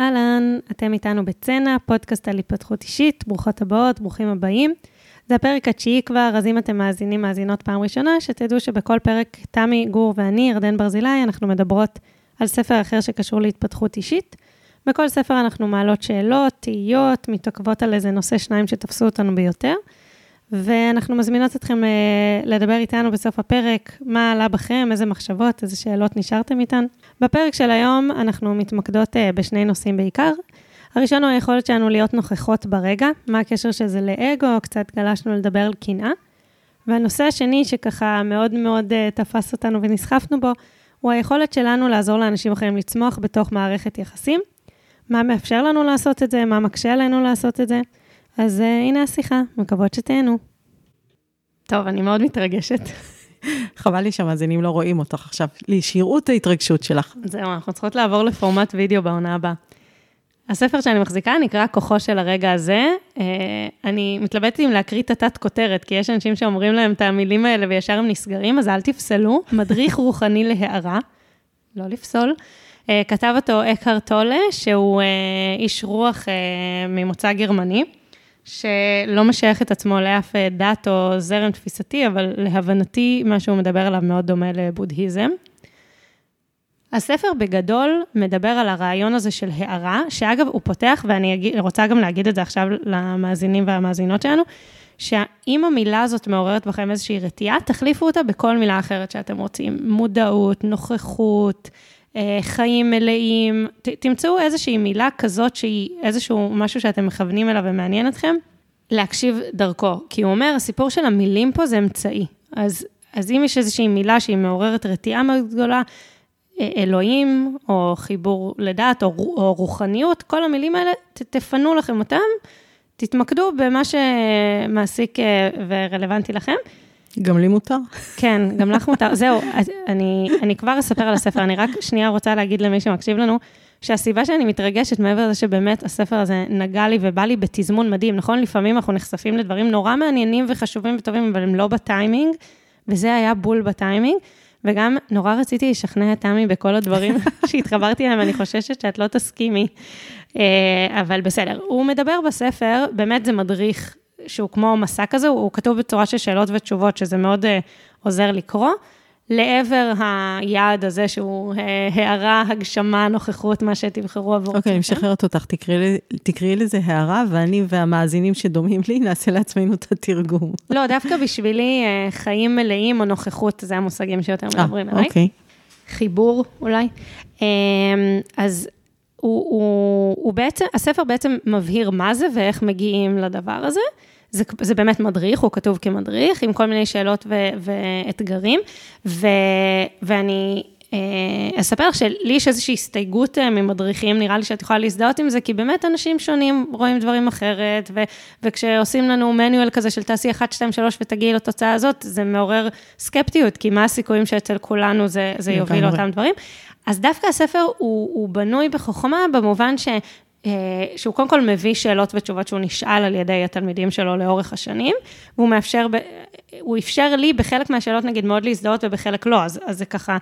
אהלן, אתם איתנו בצנע, פודקאסט על התפתחות אישית, ברוכות הבאות, ברוכים הבאים. זה הפרק התשיעי כבר, אז אם אתם מאזינים, מאזינות פעם ראשונה, שתדעו שבכל פרק תמי, גור ואני, ירדן ברזילי, אנחנו מדברות על ספר אחר שקשור להתפתחות אישית. בכל ספר אנחנו מעלות שאלות, תהיות, מתעכבות על איזה נושא שניים שתפסו אותנו ביותר. ואנחנו מזמינות אתכם אה, לדבר איתנו בסוף הפרק, מה עלה בכם, איזה מחשבות, איזה שאלות נשארתם איתן. בפרק של היום אנחנו מתמקדות אה, בשני נושאים בעיקר. הראשון הוא היכולת שלנו להיות נוכחות ברגע, מה הקשר של זה לאגו, קצת גלשנו לדבר על קנאה. והנושא השני שככה מאוד מאוד uh, תפס אותנו ונסחפנו בו, הוא היכולת שלנו לעזור לאנשים אחרים לצמוח בתוך מערכת יחסים. מה מאפשר לנו לעשות את זה, מה מקשה עלינו לעשות את זה. אז uh, הנה השיחה, מקוות שתהנו. טוב, אני מאוד מתרגשת. חבל לי שהמאזינים לא רואים אותך עכשיו, שיראו את ההתרגשות שלך. זהו, אנחנו צריכות לעבור לפורמט וידאו בעונה הבאה. הספר שאני מחזיקה נקרא כוחו של הרגע הזה. אה, אני מתלבטת אם להקריא את התת-כותרת, כי יש אנשים שאומרים להם את המילים האלה וישר הם נסגרים, אז אל תפסלו. מדריך רוחני להערה, לא לפסול. אה, כתב אותו אקהר טולה, שהוא איש רוח ממוצא גרמני, שלא משייך את עצמו לאף דת או זרם תפיסתי, אבל להבנתי, מה שהוא מדבר עליו מאוד דומה לבודהיזם. הספר בגדול מדבר על הרעיון הזה של הערה, שאגב, הוא פותח, ואני רוצה גם להגיד את זה עכשיו למאזינים והמאזינות שלנו, שאם המילה הזאת מעוררת בכם איזושהי רתיעה, תחליפו אותה בכל מילה אחרת שאתם רוצים. מודעות, נוכחות, אה, חיים מלאים, ת, תמצאו איזושהי מילה כזאת שהיא איזשהו משהו שאתם מכוונים אליו ומעניין אתכם, להקשיב דרכו. כי הוא אומר, הסיפור של המילים פה זה אמצעי. אז, אז אם יש איזושהי מילה שהיא מעוררת רתיעה מאוד גדולה, אלוהים, או חיבור לדת, או, או רוחניות, כל המילים האלה, ת, תפנו לכם אותם, תתמקדו במה שמעסיק אה, ורלוונטי לכם. גם לי מותר. כן, גם לך מותר. זהו, אני, אני כבר אספר על הספר, אני רק שנייה רוצה להגיד למי שמקשיב לנו, שהסיבה שאני מתרגשת, מעבר לזה שבאמת הספר הזה נגע לי ובא לי בתזמון מדהים, נכון? לפעמים אנחנו נחשפים לדברים נורא מעניינים וחשובים וטובים, אבל הם לא בטיימינג, וזה היה בול בטיימינג. וגם נורא רציתי לשכנע את תמי בכל הדברים שהתחברתי אליהם, אני חוששת שאת לא תסכימי, אה, אבל בסדר. הוא מדבר בספר, באמת זה מדריך שהוא כמו מסע כזה, הוא כתוב בצורה של שאלות ותשובות, שזה מאוד אה, עוזר לקרוא. לעבר היעד הזה שהוא אה, הערה, הגשמה, נוכחות, מה שתבחרו עבור. אוקיי, אני משחררת אותך, תקראי לזה הערה, ואני והמאזינים שדומים לי, נעשה לעצמנו את התרגום. לא, דווקא בשבילי אה, חיים מלאים או נוכחות, זה המושגים שיותר מדברים אליי. אוקיי. חיבור אולי. אז הוא, הוא, הוא בעצם, הספר בעצם מבהיר מה זה ואיך מגיעים לדבר הזה. זה, זה באמת מדריך, הוא כתוב כמדריך, עם כל מיני שאלות ו, ואתגרים, ו, ואני אה, אספר לך שלי יש איזושהי הסתייגות אה, ממדריכים, נראה לי שאת יכולה להזדהות עם זה, כי באמת אנשים שונים רואים דברים אחרת, ו, וכשעושים לנו מנואל כזה של תעשי 1, 2, 3 ותגיעי לתוצאה הזאת, זה מעורר סקפטיות, כי מה הסיכויים שאצל כולנו זה, זה יוביל לאותם דברים. אז דווקא הספר הוא, הוא בנוי בחוכמה, במובן ש... אה, שהוא קודם כל מביא שאלות ותשובות שהוא נשאל על ידי התלמידים שלו לאורך השנים, והוא מאפשר, הוא אפשר לי בחלק מהשאלות נגיד מאוד להזדהות ובחלק לא, אז, אז זה ככה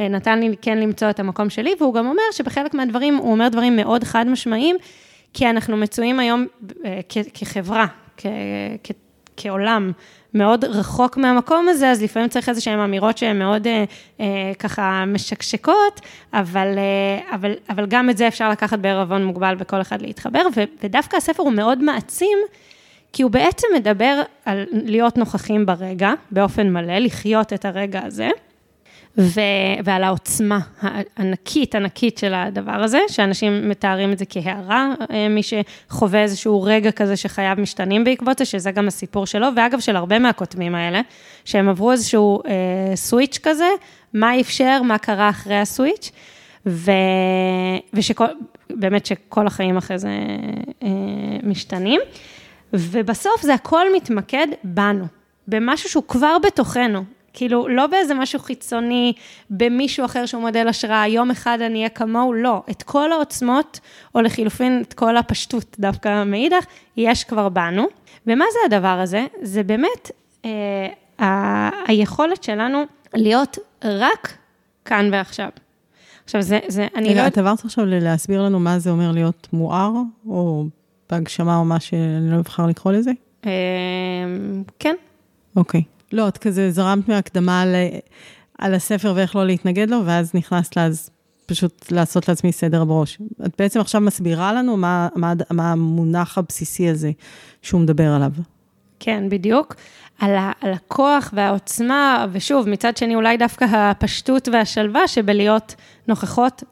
אה, נתן לי כן למצוא את המקום שלי, והוא גם אומר שבחלק מהדברים, הוא אומר דברים מאוד חד משמעיים, כי אנחנו מצויים היום אה, כחברה, כעולם, מאוד רחוק מהמקום הזה, אז לפעמים צריך איזה שהן אמירות שהן מאוד אה, אה, ככה משקשקות, אבל, אה, אבל, אבל גם את זה אפשר לקחת בערבון מוגבל וכל אחד להתחבר, ו, ודווקא הספר הוא מאוד מעצים, כי הוא בעצם מדבר על להיות נוכחים ברגע, באופן מלא, לחיות את הרגע הזה. ו- ועל העוצמה הענקית, ענקית של הדבר הזה, שאנשים מתארים את זה כהערה, אה, מי שחווה איזשהו רגע כזה שחייו משתנים בעקבות זה, שזה גם הסיפור שלו, ואגב, של הרבה מהכותבים האלה, שהם עברו איזשהו אה, סוויץ' כזה, מה אפשר, מה קרה אחרי הסוויץ', ו... ובאמת שכל החיים אחרי זה אה, משתנים, ובסוף זה הכל מתמקד בנו. במשהו שהוא כבר בתוכנו, כאילו, לא באיזה משהו חיצוני, במישהו אחר שהוא מודל השראה, יום אחד אני אהיה כמוהו, לא. את כל העוצמות, או לחילופין, את כל הפשטות דווקא מאידך, יש כבר בנו. ומה זה הדבר הזה? זה באמת אה, ה- היכולת שלנו להיות רק כאן ועכשיו. עכשיו, זה, זה, אני רגע, לא... את עברת עכשיו להסביר לנו מה זה אומר להיות מואר, או בהגשמה, או מה שאני לא אבחר לקרוא לזה? אה, כן, אוקיי. לא, את כזה זרמת מהקדמה על, על הספר ואיך לא להתנגד לו, ואז נכנסת לאז פשוט לעשות לעצמי סדר בראש. את בעצם עכשיו מסבירה לנו מה, מה, מה המונח הבסיסי הזה שהוא מדבר עליו. כן, בדיוק. על, ה, על הכוח והעוצמה, ושוב, מצד שני, אולי דווקא הפשטות והשלווה שבלהיות נוכחות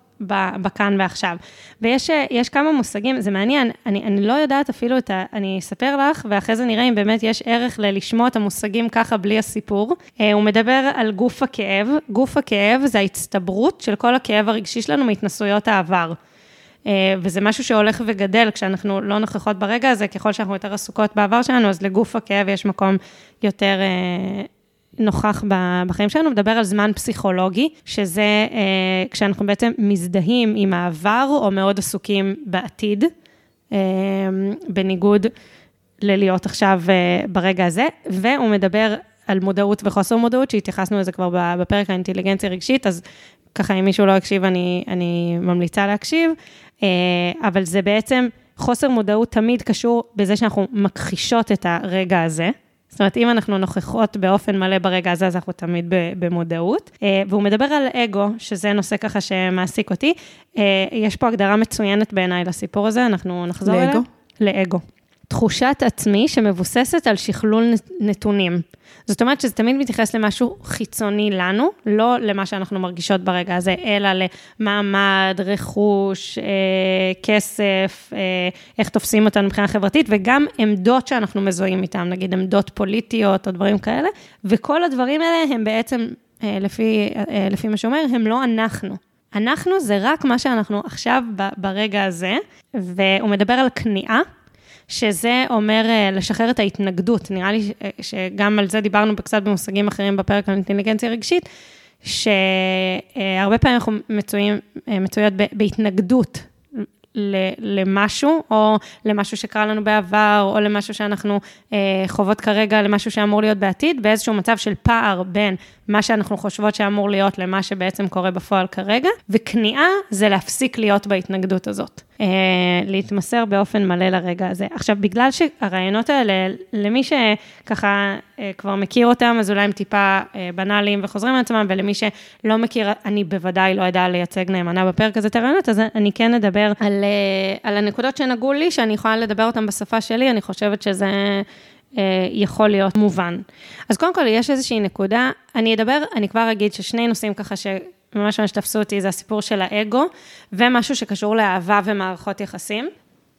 בכאן ועכשיו. ויש כמה מושגים, זה מעניין, אני, אני לא יודעת אפילו את ה... אני אספר לך, ואחרי זה נראה אם באמת יש ערך ללשמוע את המושגים ככה בלי הסיפור. אה, הוא מדבר על גוף הכאב. גוף הכאב זה ההצטברות של כל הכאב הרגשי שלנו מהתנסויות העבר. אה, וזה משהו שהולך וגדל כשאנחנו לא נוכחות ברגע הזה, ככל שאנחנו יותר עסוקות בעבר שלנו, אז לגוף הכאב יש מקום יותר אה, נוכח בחיים שלנו, מדבר על זמן פסיכולוגי, שזה אה, כשאנחנו בעצם מזדהים עם העבר או מאוד עסוקים בעתיד, אה, בניגוד ללהיות עכשיו אה, ברגע הזה, והוא מדבר על מודעות וחוסר מודעות, שהתייחסנו לזה כבר בפרק האינטליגנציה רגשית, אז ככה, אם מישהו לא הקשיב, אני, אני ממליצה להקשיב, אה, אבל זה בעצם, חוסר מודעות תמיד קשור בזה שאנחנו מכחישות את הרגע הזה. זאת אומרת, אם אנחנו נוכחות באופן מלא ברגע הזה, אז אנחנו תמיד במודעות. אה, והוא מדבר על אגו, שזה נושא ככה שמעסיק אותי. אה, יש פה הגדרה מצוינת בעיניי לסיפור הזה, אנחנו נחזור אליה. לאגו? לאגו. תחושת עצמי שמבוססת על שכלול נתונים. זאת אומרת שזה תמיד מתייחס למשהו חיצוני לנו, לא למה שאנחנו מרגישות ברגע הזה, אלא למעמד, רכוש, אה, כסף, אה, איך תופסים אותנו מבחינה חברתית, וגם עמדות שאנחנו מזוהים איתן, נגיד עמדות פוליטיות או דברים כאלה, וכל הדברים האלה הם בעצם, אה, לפי, אה, לפי מה שאומר, הם לא אנחנו. אנחנו זה רק מה שאנחנו עכשיו ברגע הזה, והוא מדבר על כניעה. שזה אומר אה, לשחרר את ההתנגדות. נראה לי אה, שגם על זה דיברנו קצת במושגים אחרים בפרק על אינטליגנציה רגשית, שהרבה פעמים אנחנו מצויים, אה, מצויות בהתנגדות למשהו, או למשהו שקרה לנו בעבר, או למשהו שאנחנו אה, חוות כרגע, למשהו שאמור להיות בעתיד, באיזשהו מצב של פער בין מה שאנחנו חושבות שאמור להיות למה שבעצם קורה בפועל כרגע, וכניעה זה להפסיק להיות בהתנגדות הזאת. אה, להתמסר באופן מלא לרגע הזה. עכשיו, בגלל שהרעיונות האלה, למי שככה אה, כבר מכיר אותם, אז אולי הם טיפה אה, בנאליים וחוזרים על עצמם, ולמי שלא מכיר, אני בוודאי לא יודע לייצג נאמנה בפרק הזה את הרעיונות, אז אני כן אדבר על, על הנקודות שנגעו לי, שאני יכולה לדבר אותן בשפה שלי, אני חושבת שזה... יכול להיות מובן. אז קודם כל, יש איזושהי נקודה, אני אדבר, אני כבר אגיד ששני נושאים ככה ש... ממש ממש תפסו אותי, זה הסיפור של האגו, ומשהו שקשור לאהבה ומערכות יחסים.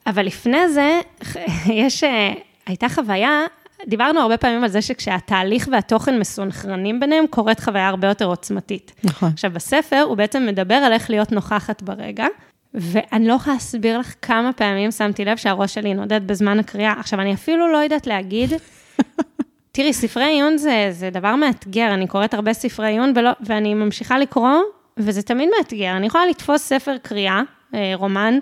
אבל לפני זה, יש, אה, הייתה חוויה, דיברנו הרבה פעמים על זה שכשהתהליך והתוכן מסונכרנים ביניהם, קורית חוויה הרבה יותר עוצמתית. נכון. עכשיו, בספר הוא בעצם מדבר על איך להיות נוכחת ברגע, ואני לא יכולה להסביר לך כמה פעמים שמתי לב שהראש שלי נודד בזמן הקריאה. עכשיו, אני אפילו לא יודעת להגיד תראי, ספרי עיון זה, זה דבר מאתגר, אני קוראת הרבה ספרי עיון ולא, ואני ממשיכה לקרוא, וזה תמיד מאתגר. אני יכולה לתפוס ספר קריאה, אה, רומן,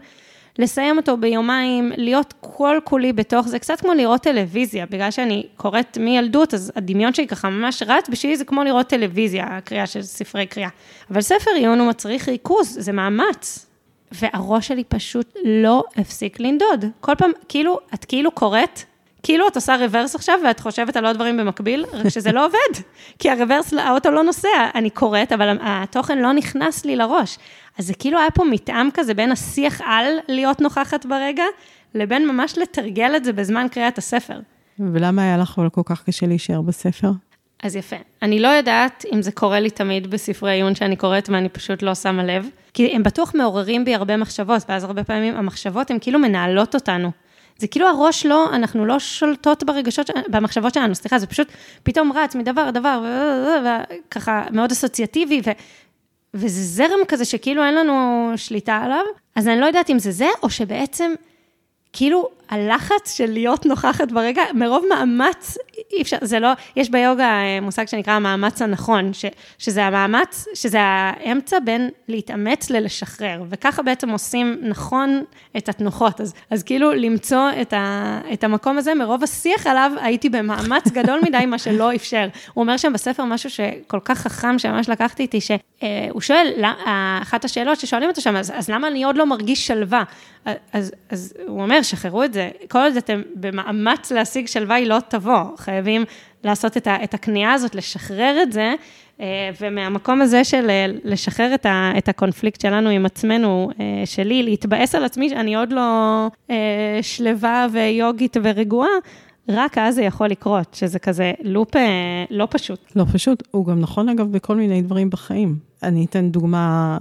לסיים אותו ביומיים, להיות כל כולי בתוך זה, קצת כמו לראות טלוויזיה, בגלל שאני קוראת מילדות, אז הדמיון שלי ככה ממש רץ, בשבילי זה כמו לראות טלוויזיה, הקריאה של ספרי קריאה. אבל ספר עיון הוא מצריך ריכוז, זה מאמץ. והראש שלי פשוט לא הפסיק לנדוד. כל פעם, כאילו, את כאילו קוראת, כאילו את עושה רוורס עכשיו ואת חושבת על עוד דברים במקביל, רק שזה לא עובד, כי הרוורס, האוטו לא נוסע, אני קוראת, אבל התוכן לא נכנס לי לראש. אז זה כאילו היה פה מתאם כזה בין השיח על להיות נוכחת ברגע, לבין ממש לתרגל את זה בזמן קריאת הספר. ולמה היה לך כל כך קשה להישאר בספר? אז יפה. אני לא יודעת אם זה קורה לי תמיד בספרי עיון שאני קוראת ואני פשוט לא שמה לב, כי הם בטוח מעוררים בי הרבה מחשבות, ואז הרבה פעמים המחשבות הן כאילו מנהלות אותנו. זה כאילו הראש לא, אנחנו לא שולטות ברגשות, במחשבות שלנו, סליחה, זה פשוט פתאום רץ מדבר לדבר, וככה מאוד אסוציאטיבי, ו, וזה זרם כזה שכאילו אין לנו שליטה עליו, אז אני לא יודעת אם זה זה, או שבעצם, כאילו, הלחץ של להיות נוכחת ברגע, מרוב מאמץ אי אפשר, זה לא, יש ביוגה אה, מושג שנקרא המאמץ הנכון, ש, שזה המאמץ, שזה האמצע בין להתאמץ ללשחרר, וככה בעצם עושים נכון את התנוחות. אז, אז כאילו למצוא את, ה, את המקום הזה, מרוב השיח עליו, הייתי במאמץ גדול מדי, מה שלא אפשר. הוא אומר שם בספר משהו שכל כך חכם, שממש לקחתי איתי, שהוא אה, שואל, אחת השאלות ששואלים אותו שם, אז, אז למה אני עוד לא מרגיש שלווה? אז, אז הוא אומר, שחררו את זה, כל עוד אתם במאמץ להשיג שלווה, היא לא תבוא. חייבים לעשות את, ה, את הכניעה הזאת, לשחרר את זה, אה, ומהמקום הזה של אה, לשחרר את, ה, את הקונפליקט שלנו עם עצמנו, אה, שלי, להתבאס על עצמי, שאני עוד לא שלווה ויוגית ורגועה, רק אז זה יכול לקרות, שזה כזה לופ לא פשוט. לא פשוט, הוא גם נכון אגב בכל מיני דברים בחיים. אני אתן דוגמה,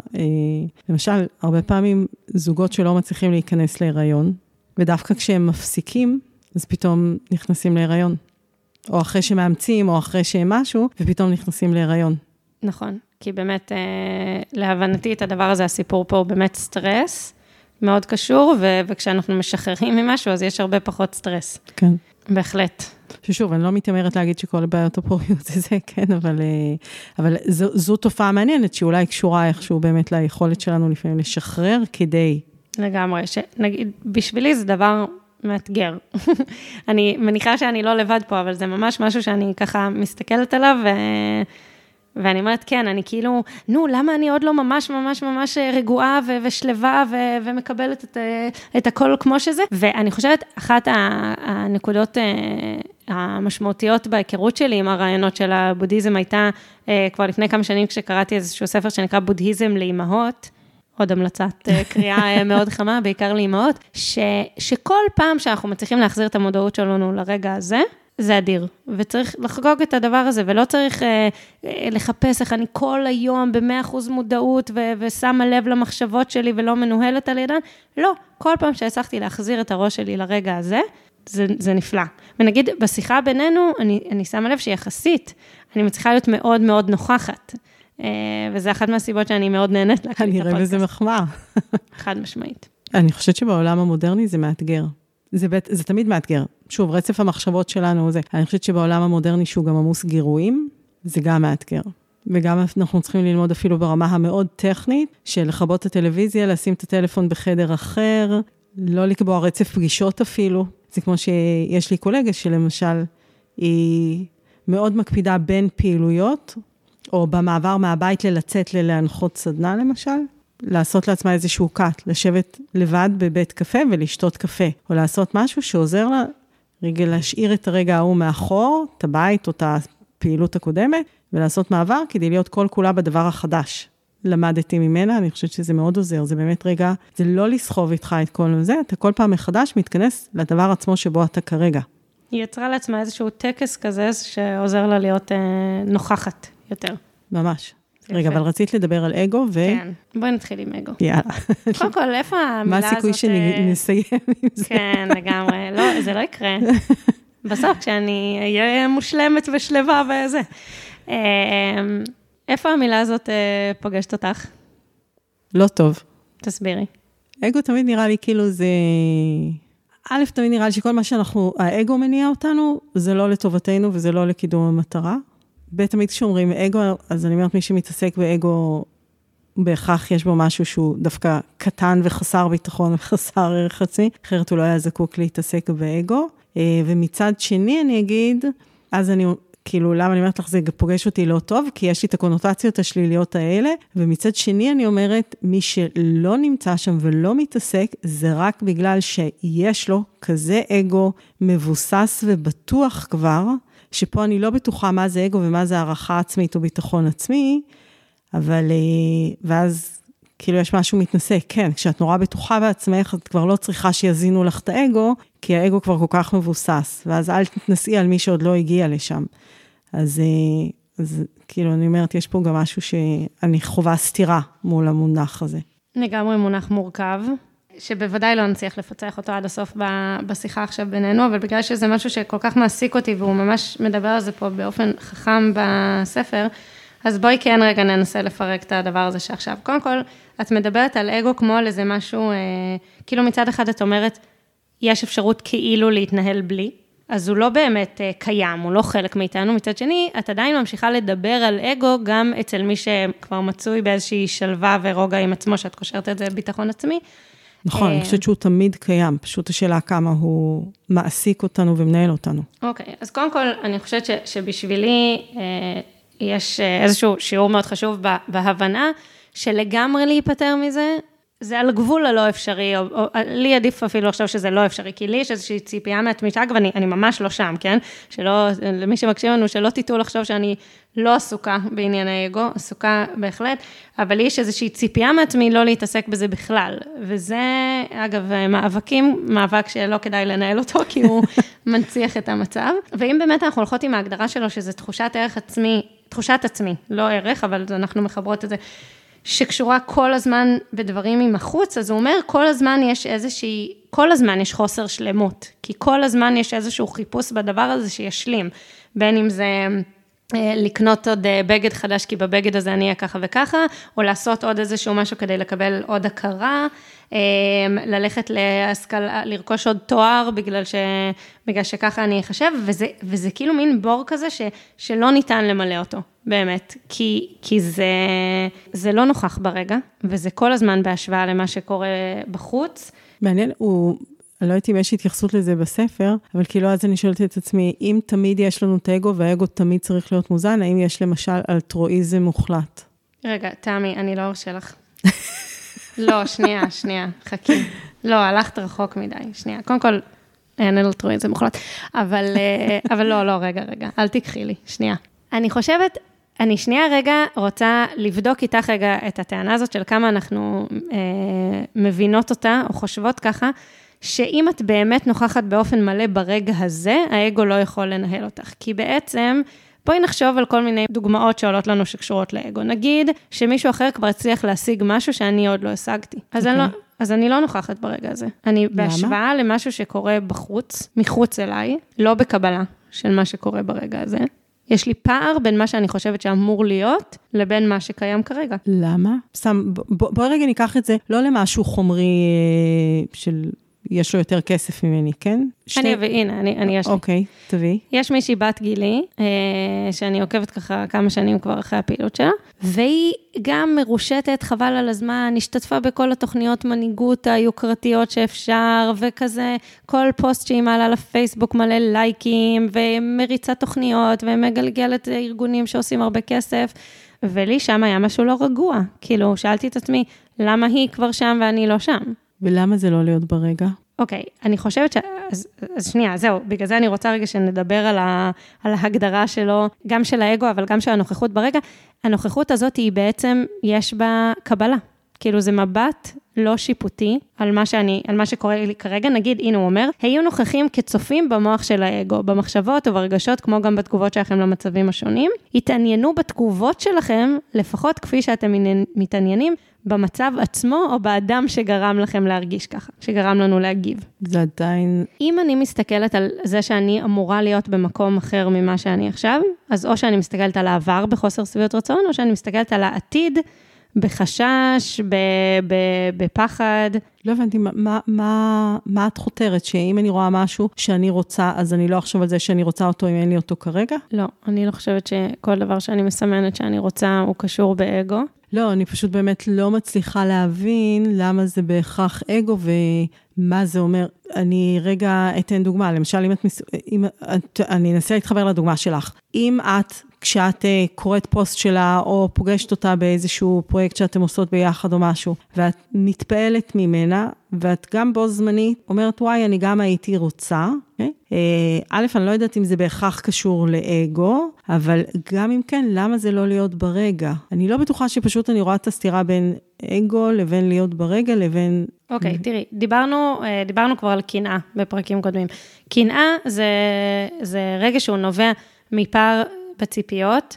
למשל, הרבה פעמים זוגות שלא מצליחים להיכנס להיריון, ודווקא כשהם מפסיקים, אז פתאום נכנסים להיריון. או אחרי שמאמצים, או אחרי שהם משהו, ופתאום נכנסים להיריון. נכון, כי באמת, אה, להבנתי, את הדבר הזה, הסיפור פה הוא באמת סטרס, מאוד קשור, ו- וכשאנחנו משחררים ממשהו, אז יש הרבה פחות סטרס. כן. בהחלט. ששוב, אני לא מתיימרת להגיד שכל הבעיות הפוריות זה זה, כן, אבל, אה, אבל זו, זו תופעה מעניינת, שאולי קשורה איכשהו באמת ליכולת שלנו לפעמים לשחרר כדי... לגמרי, שנגיד, בשבילי זה דבר מאתגר. אני מניחה שאני לא לבד פה, אבל זה ממש משהו שאני ככה מסתכלת עליו, ו... ואני אומרת, כן, אני כאילו, נו, למה אני עוד לא ממש ממש ממש רגועה ו- ושלווה ו- ומקבלת את, את הכל כמו שזה? ואני חושבת, אחת הנקודות אה, המשמעותיות בהיכרות שלי עם הרעיונות של הבודהיזם הייתה אה, כבר לפני כמה שנים, כשקראתי איזשהו ספר שנקרא בודהיזם לאימהות. עוד המלצת אה, קריאה אה, מאוד חמה, בעיקר לאימהות, ש, שכל פעם שאנחנו מצליחים להחזיר את המודעות שלנו לרגע הזה, זה אדיר, וצריך לחגוג את הדבר הזה, ולא צריך אה, אה, לחפש איך אני כל היום ב-100% מודעות ו- ושמה לב למחשבות שלי ולא מנוהלת על ידן, לא, כל פעם שהצלחתי להחזיר את הראש שלי לרגע הזה, זה, זה נפלא. ונגיד, בשיחה בינינו, אני, אני שמה לב שיחסית, אני מצליחה להיות מאוד מאוד נוכחת. אה, וזה אחת מהסיבות שאני מאוד נהנית להקליט את הפודקאסט. אני אראה בזה מחמאה. חד משמעית. אני חושבת שבעולם המודרני זה מאתגר. זה, בית, זה תמיד מאתגר. שוב, רצף המחשבות שלנו זה. אני חושבת שבעולם המודרני, שהוא גם עמוס גירויים, זה גם מאתגר. וגם אנחנו צריכים ללמוד אפילו ברמה המאוד טכנית, של לכבות את הטלוויזיה, לשים את הטלפון בחדר אחר, לא לקבוע רצף פגישות אפילו. זה כמו שיש לי קולגה שלמשל, היא מאוד מקפידה בין פעילויות, או במעבר מהבית ללצאת ללהנחות סדנה למשל, לעשות לעצמה איזשהו קאט, לשבת לבד בבית קפה ולשתות קפה, או לעשות משהו שעוזר לה רגע להשאיר את הרגע ההוא מאחור, את הבית או את הפעילות הקודמת, ולעשות מעבר כדי להיות כל כולה בדבר החדש. למדתי ממנה, אני חושבת שזה מאוד עוזר, זה באמת רגע, זה לא לסחוב איתך את כל זה, אתה כל פעם מחדש מתכנס לדבר עצמו שבו אתה כרגע. היא יצרה לעצמה איזשהו טקס כזה שעוזר לה להיות אה, נוכחת יותר. ממש. רגע, אבל רצית לדבר על אגו ו... כן, בואי נתחיל עם אגו. יאללה. קודם כל, איפה המילה הזאת... מה הסיכוי שנסיים עם זה? כן, לגמרי. לא, זה לא יקרה. בסוף, כשאני אהיה מושלמת ושלווה וזה. אמ, איפה המילה הזאת אה, פוגשת אותך? לא טוב. תסבירי. אגו תמיד נראה לי כאילו זה... א', תמיד נראה לי שכל מה שאנחנו, האגו מניע אותנו, זה לא לטובתנו וזה לא לקידום המטרה. ב', תמיד כשאומרים אגו, אז אני אומרת, מי שמתעסק באגו, בהכרח יש בו משהו שהוא דווקא קטן וחסר ביטחון וחסר ערך עצמי, אחרת הוא לא היה זקוק להתעסק באגו. אה, ומצד שני, אני אגיד, אז אני, כאילו, למה אני אומרת לך, זה פוגש אותי לא טוב? כי יש לי את הקונוטציות השליליות האלה, ומצד שני, אני אומרת, מי שלא נמצא שם ולא מתעסק, זה רק בגלל שיש לו כזה אגו מבוסס ובטוח כבר, שפה אני לא בטוחה מה זה אגו ומה זה הערכה עצמית או ביטחון עצמי, אבל, אה, ואז כאילו יש משהו מתנשא, כן, כשאת נורא בטוחה בעצמך, את כבר לא צריכה שיזינו לך את האגו, כי האגו כבר כל כך מבוסס, ואז אל תתנסי על מי שעוד לא הגיע לשם. אז, אה, אז כאילו, אני אומרת, יש פה גם משהו שאני חווה סתירה מול המונח הזה. לגמרי מונח מורכב. שבוודאי לא נצליח לפצח אותו עד הסוף בשיחה עכשיו בינינו, אבל בגלל שזה משהו שכל כך מעסיק אותי, והוא ממש מדבר על זה פה באופן חכם בספר, אז בואי כן רגע ננסה לפרק את הדבר הזה שעכשיו. קודם כל, את מדברת על אגו כמו על איזה משהו, אה, כאילו מצד אחד את אומרת, יש אפשרות כאילו להתנהל בלי, אז הוא לא באמת אה, קיים, הוא לא חלק מאיתנו. מצד שני, את עדיין ממשיכה לדבר על אגו גם אצל מי שכבר מצוי באיזושהי שלווה ורוגע עם עצמו, שאת קושרת את זה לביטחון עצמי. נכון, אני חושבת שהוא תמיד קיים, פשוט השאלה כמה הוא מעסיק אותנו ומנהל אותנו. אוקיי, אז קודם כל, אני חושבת ש, שבשבילי יש איזשהו שיעור מאוד חשוב בהבנה שלגמרי להיפטר מזה, זה על גבול הלא אפשרי, או, או לי עדיף אפילו לחשוב שזה לא אפשרי, כי לי יש איזושהי ציפייה אני, אני ממש לא שם, כן? שלא, למי שמקשיב לנו, שלא תטעו לחשוב שאני לא עסוקה בענייני אגו, עסוקה בהחלט, אבל לי יש איזושהי ציפייה מעצמי לא להתעסק בזה בכלל. וזה, אגב, מאבקים, מאבק שלא כדאי לנהל אותו, כי הוא מנציח את המצב. ואם באמת אנחנו הולכות עם ההגדרה שלו, שזה תחושת ערך עצמי, תחושת עצמי, לא ערך, אבל אנחנו מחברות את זה. שקשורה כל הזמן בדברים מבחוץ, אז הוא אומר, כל הזמן יש איזושהי, כל הזמן יש חוסר שלמות, כי כל הזמן יש איזשהו חיפוש בדבר הזה שישלים, בין אם זה... אה, לקנות עוד אה, בגד חדש, כי בבגד הזה אני אהיה ככה וככה, או לעשות עוד איזשהו משהו כדי לקבל עוד הכרה, אה, ללכת להשכלה, לרכוש עוד תואר, בגלל, ש, בגלל שככה אני אחשב, וזה, וזה כאילו מין בור כזה ש, שלא ניתן למלא אותו, באמת, כי, כי זה, זה לא נוכח ברגע, וזה כל הזמן בהשוואה למה שקורה בחוץ. מעניין, הוא... אני לא יודעת אם יש התייחסות לזה בספר, אבל כאילו אז אני שואלת את עצמי, אם תמיד יש לנו את האגו והאגו תמיד צריך להיות מוזן, האם יש למשל אלטרואיזם מוחלט? רגע, תמי, אני לא ארשה לך. לא, שנייה, שנייה, חכי. לא, הלכת רחוק מדי, שנייה. קודם כל, אין אלטרואיזם מוחלט, אבל, אה, אבל לא, לא, רגע, רגע, אל תיקחי לי, שנייה. אני חושבת, אני שנייה רגע רוצה לבדוק איתך רגע את הטענה הזאת של כמה אנחנו אה, מבינות אותה, או חושבות ככה. שאם את באמת נוכחת באופן מלא ברגע הזה, האגו לא יכול לנהל אותך. כי בעצם, בואי נחשוב על כל מיני דוגמאות שעולות לנו שקשורות לאגו. נגיד שמישהו אחר כבר הצליח להשיג משהו שאני עוד לא השגתי. אז, okay. אני, לא, אוקיי. אז אני לא נוכחת ברגע הזה. אני למה? בהשוואה למשהו שקורה בחוץ, מחוץ אליי, לא בקבלה של מה שקורה ברגע הזה. יש לי פער בין מה שאני חושבת שאמור להיות, לבין מה שקיים כרגע. למה? סתם, בואי בוא רגע ניקח את זה לא למשהו חומרי אה, של יש לו יותר כסף ממני, כן? שתי... אני אביא, הנה, אני, אני יש לי. אוקיי, תביאי. יש מישהי בת גילי, אה, שאני עוקבת ככה כמה שנים כבר אחרי הפעילות שלה, והיא גם מרושתת, חבל על הזמן, השתתפה בכל התוכניות מנהיגות היוקרתיות שאפשר, וכזה, כל פוסט שהיא מעלה לפייסבוק מלא לייקים, ומריצה תוכניות, ומגלגלת ארגונים שעושים הרבה כסף. ולי שם היה משהו לא רגוע. כאילו, שאלתי את עצמי, למה היא כבר שם ואני לא שם? ולמה זה לא להיות ברגע? אוקיי, okay, אני חושבת ש... אז, אז שנייה, זהו, בגלל זה אני רוצה רגע שנדבר על, ה, על ההגדרה שלו, גם של האגו, אבל גם של הנוכחות ברגע. הנוכחות הזאת היא בעצם, יש בה קבלה. כאילו זה מבט לא שיפוטי על מה, שאני, על מה שקורה לי כרגע. נגיד, הנה הוא אומר, היו נוכחים כצופים במוח של האגו, במחשבות וברגשות, כמו גם בתגובות שלכם למצבים השונים. התעניינו בתגובות שלכם, לפחות כפי שאתם מתעניינים במצב עצמו או באדם שגרם לכם להרגיש ככה, שגרם לנו להגיב. זה עדיין... אם אני מסתכלת על זה שאני אמורה להיות במקום אחר ממה שאני עכשיו, אז או שאני מסתכלת על העבר בחוסר שביעות רצון, או שאני מסתכלת על העתיד בחשש, בפחד. לא הבנתי, מה, מה, מה את חותרת? שאם אני רואה משהו שאני רוצה, אז אני לא אחשוב על זה שאני רוצה אותו אם אין לי אותו כרגע? לא, אני לא חושבת שכל דבר שאני מסמנת שאני רוצה הוא קשור באגו. לא, אני פשוט באמת לא מצליחה להבין למה זה בהכרח אגו ומה זה אומר. אני רגע אתן דוגמה, למשל, אם את, אם את, אני אנסה להתחבר לדוגמה שלך. אם את כשאת אה, קוראת פוסט שלה, או פוגשת אותה באיזשהו פרויקט שאתם עושות ביחד או משהו, ואת מתפעלת ממנה, ואת גם בו זמנית אומרת, וואי, אני גם הייתי רוצה. Okay? אה, א', אני לא יודעת אם זה בהכרח קשור לאגו, אבל גם אם כן, למה זה לא להיות ברגע? אני לא בטוחה שפשוט אני רואה את הסתירה בין אגו לבין להיות ברגע לבין... אוקיי, okay, תראי, דיברנו, אה, דיברנו כבר על קנאה בפרקים קודמים. קנאה זה, זה רגע שהוא נובע מפער בציפיות,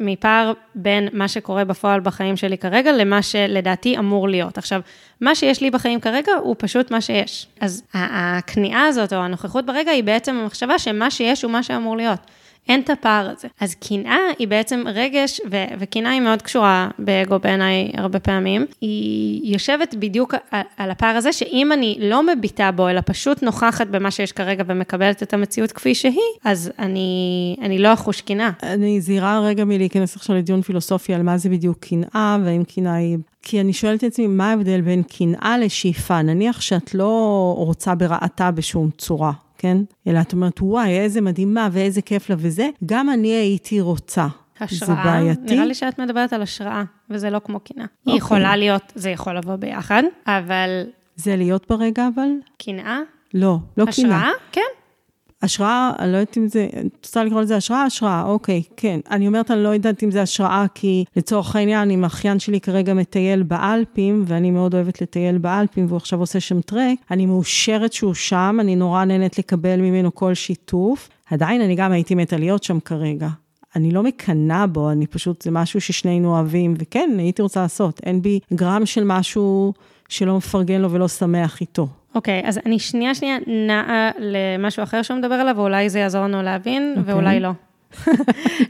מפער בין מה שקורה בפועל בחיים שלי כרגע למה שלדעתי אמור להיות. עכשיו, מה שיש לי בחיים כרגע הוא פשוט מה שיש. אז הכניעה הזאת או הנוכחות ברגע היא בעצם המחשבה שמה שיש הוא מה שאמור להיות. אין את הפער הזה. אז קנאה היא בעצם רגש, ו- וקנאה היא מאוד קשורה באגו בעיניי הרבה פעמים. היא יושבת בדיוק על, על הפער הזה, שאם אני לא מביטה בו, אלא פשוט נוכחת במה שיש כרגע ומקבלת את המציאות כפי שהיא, אז אני, אני לא אחוש קנאה. אני זהירה רגע מלהיכנס עכשיו לדיון פילוסופי על מה זה בדיוק קנאה, והאם קנאה היא... כי אני שואלת את עצמי, מה ההבדל בין קנאה לשאיפה? נניח שאת לא רוצה ברעתה בשום צורה, כן? אלא את אומרת, וואי, איזה מדהימה ואיזה כיף לה וזה, גם אני הייתי רוצה. השראה, זה בעייתי? נראה לי שאת מדברת על השראה, וזה לא כמו קנאה. היא אוקיי. יכולה להיות, זה יכול לבוא ביחד, אבל זה להיות ברגע אבל? קנאה, לא, לא קנאה. השראה, כן. השראה, אני לא יודעת אם זה, את רוצה לקרוא לזה השראה? השראה, אוקיי, כן. אני אומרת, אני לא יודעת אם זה השראה, כי לצורך העניין, אם האחיין שלי כרגע מטייל באלפים, ואני מאוד אוהבת לטייל באלפים, והוא עכשיו עושה שם טרק, אני מאושרת שהוא שם, אני נורא נהנית לקבל ממנו כל שיתוף. עדיין אני גם הייתי מתה להיות שם כרגע. אני לא מקנאה בו, אני פשוט, זה משהו ששנינו אוהבים, וכן, הייתי רוצה לעשות. אין בי גרם של משהו שלא מפרגן לו ולא שמח איתו. אוקיי, אז אני שנייה שנייה נעה למשהו אחר שהוא מדבר עליו, ואולי זה יעזור לנו להבין, אוקיי. ואולי לא.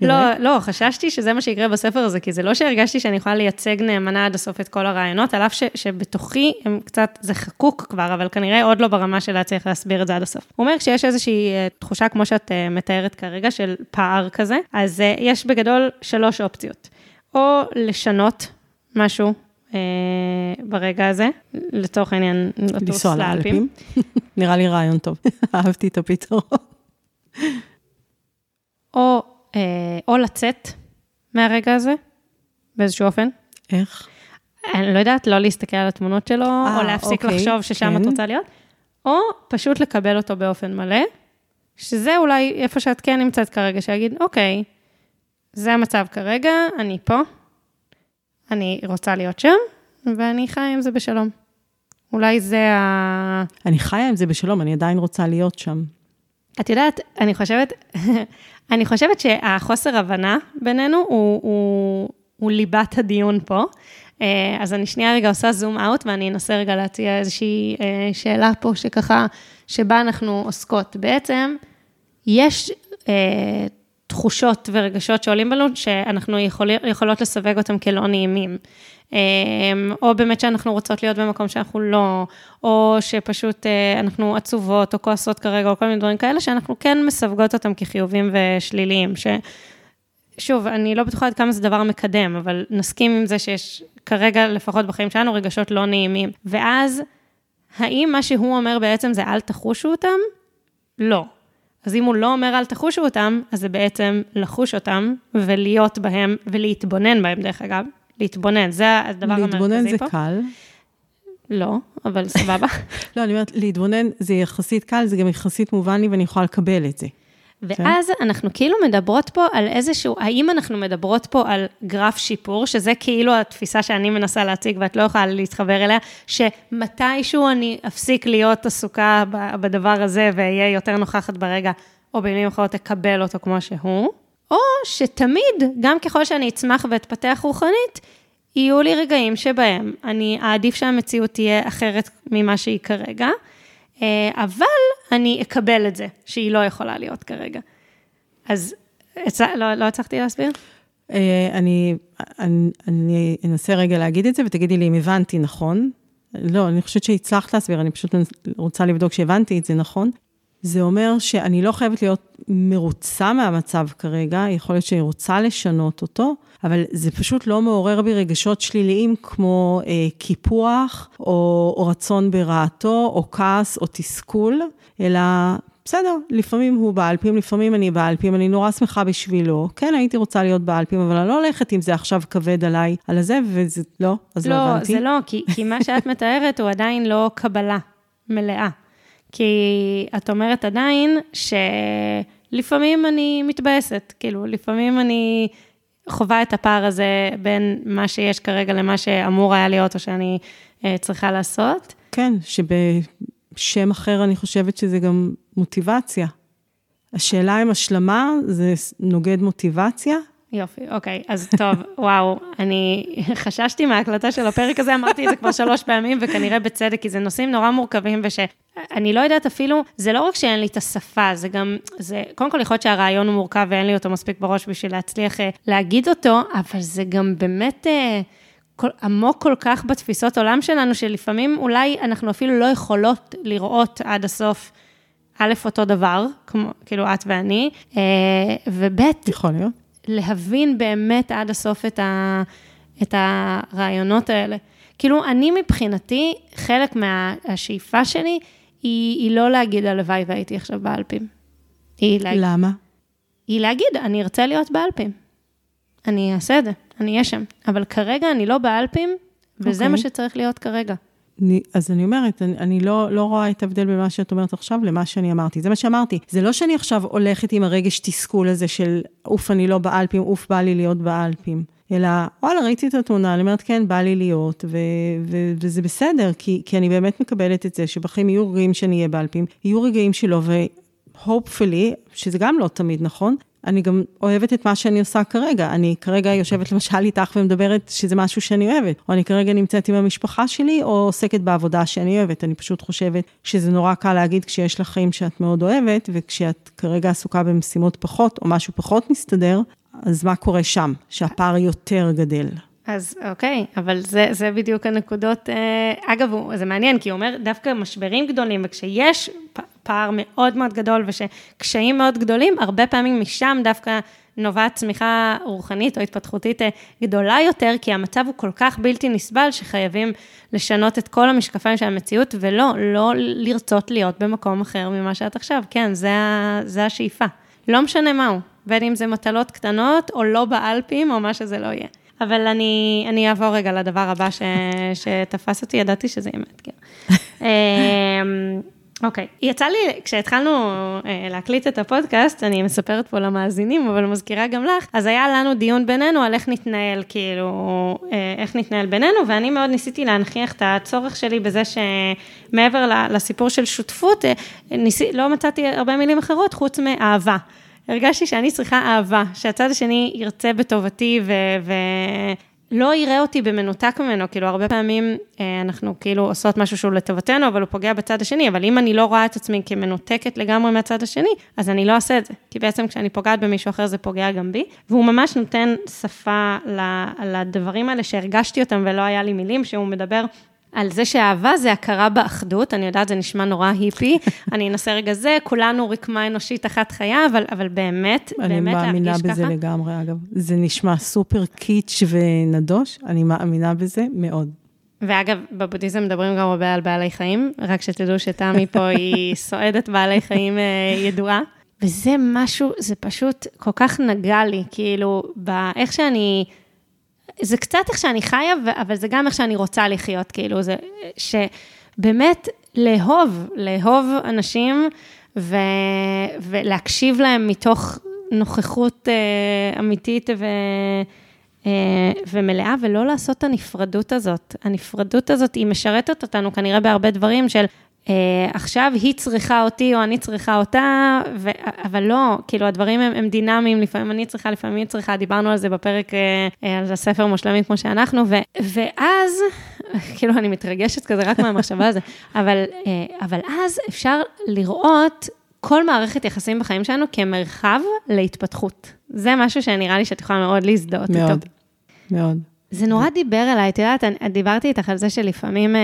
לא, לא, חששתי שזה מה שיקרה בספר הזה, כי זה לא שהרגשתי שאני יכולה לייצג נאמנה עד הסוף את כל הרעיונות, על אף ש, שבתוכי הם קצת, זה חקוק כבר, אבל כנראה עוד לא ברמה של להצליח להסביר את זה עד הסוף. הוא אומר כשיש איזושהי אה, תחושה, כמו שאת אה, מתארת כרגע, של פער כזה, אז אה, יש בגדול שלוש אופציות. או לשנות משהו ברגע הזה, לצורך העניין, לטוס לנסוע לאלפים. נראה לי רעיון טוב, אהבתי את הפתרון. או, אה, או לצאת מהרגע הזה, באיזשהו אופן. איך? אני לא יודעת, לא להסתכל על התמונות שלו, אה, או להפסיק אוקיי, לחשוב ששם כן. את רוצה להיות, או פשוט לקבל אותו באופן מלא, שזה אולי איפה שאת כן נמצאת כרגע, שיגיד, אוקיי, זה המצב כרגע, אני פה, אני רוצה להיות שם, ואני חיה עם זה בשלום. אולי זה ה... אני חיה עם זה בשלום, אני עדיין רוצה להיות שם. את יודעת, אני חושבת, אני חושבת שהחוסר הבנה בינינו הוא, הוא, הוא ליבת הדיון פה. אה, אז אני שנייה רגע עושה זום אאוט, ואני אנסה רגע להציע איזושהי אה, שאלה פה, שככה, שבה אנחנו עוסקות. בעצם, יש אה, תחושות ורגשות שעולים בנו, שאנחנו יכול, יכולות לסווג אותם כלא נעימים. אה, או באמת שאנחנו רוצות להיות במקום שאנחנו לא, או שפשוט אה, אנחנו עצובות או כועסות כרגע, או כל מיני דברים כאלה, שאנחנו כן מסווגות אותם כחיובים ושליליים. ש... שוב, אני לא בטוחה עד כמה זה דבר מקדם, אבל נסכים עם זה שיש כרגע, לפחות בחיים שלנו, רגשות לא נעימים. ואז, האם מה שהוא אומר בעצם זה אל תחושו אותם? לא. אז אם הוא לא אומר אל תחושו אותם, אז זה בעצם לחוש אותם ולהיות בהם ולהתבונן בהם, דרך אגב. להתבונן, זה הדבר המרכזי פה. להתבונן זה קל. לא, אבל סבבה. לא, אני אומרת, להתבונן זה יחסית קל, זה גם יחסית מובן לי ואני יכולה לקבל את זה. ואז אנחנו כאילו מדברות פה על איזשהו, האם אנחנו מדברות פה על גרף שיפור, שזה כאילו התפיסה שאני מנסה להציג ואת לא יכולה להתחבר אליה, שמתישהו אני אפסיק להיות עסוקה בדבר הזה ואהיה יותר נוכחת ברגע, או במילים אחרות אקבל אותו כמו שהוא, או שתמיד, גם ככל שאני אצמח ואתפתח רוחנית, יהיו לי רגעים שבהם אני אעדיף שהמציאות תהיה אחרת ממה שהיא כרגע, אבל אני אקבל את זה, שהיא לא יכולה להיות כרגע. אז לא, לא הצלחתי להסביר? אה, אני אנסה רגע להגיד את זה ותגידי לי אם הבנתי נכון. לא, אני חושבת שהצלחת להסביר, אני פשוט רוצה לבדוק שהבנתי את זה נכון. זה אומר שאני לא חייבת להיות מרוצה מהמצב כרגע, יכול להיות שאני רוצה לשנות אותו, אבל זה פשוט לא מעורר בי רגשות שליליים כמו אה, קיפוח, או, או רצון ברעתו, או כעס, או תסכול, אלא בסדר, לפעמים הוא באלפים, לפעמים אני באלפים, אני נורא שמחה בשבילו. כן, הייתי רוצה להיות באלפים, אבל אני לא הולכת עם זה עכשיו כבד עליי, על הזה, וזה לא, אז לא, לא, הבנתי. זה לא, כי, כי מה שאת מתארת הוא עדיין לא קבלה מלאה. כי את אומרת עדיין שלפעמים אני מתבאסת, כאילו, לפעמים אני חווה את הפער הזה בין מה שיש כרגע למה שאמור היה להיות או שאני אה, צריכה לעשות. כן, שבשם אחר אני חושבת שזה גם מוטיבציה. השאלה אם השלמה זה נוגד מוטיבציה? יופי, אוקיי, אז טוב, וואו, אני חששתי מההקלטה של הפרק הזה, אמרתי את זה כבר שלוש פעמים, וכנראה בצדק, כי זה נושאים נורא מורכבים, אני לא יודעת אפילו, זה לא רק שאין לי את השפה, זה גם, זה, קודם כל יכול להיות שהרעיון הוא מורכב ואין לי אותו מספיק בראש בשביל להצליח אה, להגיד אותו, אבל זה גם באמת אה, כל, עמוק כל כך בתפיסות עולם שלנו, שלפעמים אולי אנחנו אפילו לא יכולות לראות עד הסוף. א', אותו דבר, כמו, כאילו את ואני, אה, וב', יכול להיות. להבין באמת עד הסוף את, ה, את הרעיונות האלה. כאילו, אני מבחינתי, חלק מהשאיפה שלי היא, היא לא להגיד הלוואי והייתי עכשיו באלפים. היא להגיד, למה? היא להגיד, אני ארצה להיות באלפים. אני אעשה את זה, אני אהיה שם. אבל כרגע אני לא באלפים, וזה אוקיי. מה שצריך להיות כרגע. אני, אז אני אומרת, אני, אני לא, לא רואה את ההבדל בין מה שאת אומרת עכשיו למה שאני אמרתי. זה מה שאמרתי. זה לא שאני עכשיו הולכת עם הרגש תסכול הזה של אוף, אני לא באלפים, אוף, בא לי להיות באלפים. אלא, וואלה, ראיתי את התמונה, אני אומרת, כן, בא לי להיות, ו- ו- וזה בסדר, כי, כי אני באמת מקבלת את זה, שבחיים יהיו רגעים שאני אהיה באלפים, יהיו רגעים שלא, ו-hopefully, שזה גם לא תמיד נכון, אני גם אוהבת את מה שאני עושה כרגע. אני כרגע יושבת למשל איתך ומדברת שזה משהו שאני אוהבת, או אני כרגע נמצאת עם המשפחה שלי, או עוסקת בעבודה שאני אוהבת. אני פשוט חושבת שזה נורא קל להגיד כשיש לך חיים שאת מאוד אוהבת, וכשאת כרגע עסוקה במשימות פחות, או משהו פחות מסתדר, אז מה קורה שם? שהפער יותר גדל. אז אוקיי, אבל זה, זה בדיוק הנקודות. אה, אגב, זה מעניין, כי הוא אומר, דווקא משברים גדולים, וכשיש פער מאוד מאוד גדול ושקשיים מאוד גדולים, הרבה פעמים משם דווקא נובעת צמיחה רוחנית או התפתחותית אה, גדולה יותר, כי המצב הוא כל כך בלתי נסבל, שחייבים לשנות את כל המשקפיים של המציאות, ולא, לא לרצות להיות במקום אחר ממה שאת עכשיו. כן, זה, זה השאיפה. לא משנה מהו, בין אם זה מטלות קטנות, או לא באלפים, או מה שזה לא יהיה. אבל אני, אני אעבור רגע לדבר הבא ש, שתפס אותי, ידעתי שזה יהיה מאתגר. אוקיי, יצא לי, כשהתחלנו אה, להקליט את הפודקאסט, אני מספרת פה למאזינים, אבל מזכירה גם לך, אז היה לנו דיון בינינו על איך נתנהל, כאילו, אה, איך נתנהל בינינו, ואני מאוד ניסיתי להנכיח את הצורך שלי בזה שמעבר לסיפור של שותפות, אה, ניסי, לא מצאתי הרבה מילים אחרות חוץ מאהבה. הרגשתי שאני צריכה אהבה, שהצד השני ירצה בטובתי ו... ו... לא יראה אותי במנותק ממנו, כאילו הרבה פעמים אה, אנחנו כאילו עושות משהו שהוא לטובתנו, אבל הוא פוגע בצד השני, אבל אם אני לא רואה את עצמי כמנותקת לגמרי מהצד השני, אז אני לא אעשה את זה, כי בעצם כשאני פוגעת במישהו אחר זה פוגע גם בי, והוא ממש נותן שפה לדברים האלה שהרגשתי אותם ולא היה לי מילים, שהוא מדבר על זה שאהבה זה הכרה באחדות, אני יודעת, זה נשמע נורא היפי, אני אנסה רגע זה, כולנו רקמה אנושית אחת חיה, אבל, אבל באמת, אני באמת מאמינה להרגיש בזה ככה. לגמרי, אגב. זה נשמע סופר קיץ' ונדוש, אני מאמינה בזה מאוד. ואגב, בבודהיזם מדברים גם הרבה על בעלי חיים, רק שתדעו שתמי פה היא סועדת בעלי חיים אה, ידועה. וזה משהו, זה פשוט כל כך נגע לי, כאילו, באיך שאני, זה קצת איך שאני חיה, אבל זה גם איך שאני רוצה לחיות, כאילו, זה, שבאמת לאהוב, לאהוב אנשים ו, ולהקשיב להם מתוך נוכחות אה, אמיתית ו... אה, ומלאה, ולא לעשות את הנפרדות הזאת. הנפרדות הזאת, היא משרתת אותנו כנראה בהרבה דברים של עכשיו היא צריכה אותי או אני צריכה אותה, ו, אבל לא, כאילו הדברים הם, הם דינמיים, לפעמים אני צריכה, לפעמים היא צריכה, דיברנו על זה בפרק, אה, אה, על הספר מושלמים כמו שאנחנו, ו, ואז, כאילו אני מתרגשת כזה רק מהמחשבה זה, אבל, אה, אבל אז אפשר לראות כל מערכת יחסים בחיים שלנו כמרחב להתפתחות. זה משהו שנראה לי שאת יכולה מאוד להזדהות איתו. מאוד, מאוד. זה נורא דיבר אליי, את יודעת, דיברתי איתך על זה שלפעמים אה,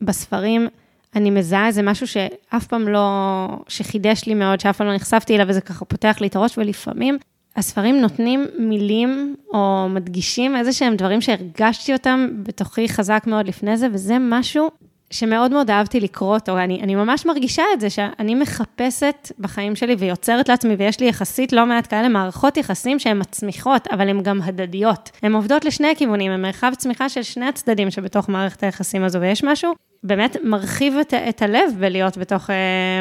בספרים אני מזהה איזה משהו שאף פעם לא, שחידש לי מאוד, שאף פעם לא נחשפתי אליו, וזה ככה פותח לי את הראש, ולפעמים הספרים נותנים מילים או מדגישים איזה שהם דברים שהרגשתי אותם בתוכי חזק מאוד לפני זה, וזה משהו שמאוד מאוד אהבתי לקרוא אותו, אני, אני ממש מרגישה את זה, שאני מחפשת בחיים שלי ויוצרת לעצמי, ויש לי יחסית לא מעט כאלה מערכות יחסים שהן מצמיחות, אבל הן גם הדדיות. הן עובדות לשני הכיוונים, הן מרחב צמיחה של שני הצדדים שבתוך מערכת היחסים הזו, ויש משהו באמת מרחיב את, את הלב בלהיות בתוך uh,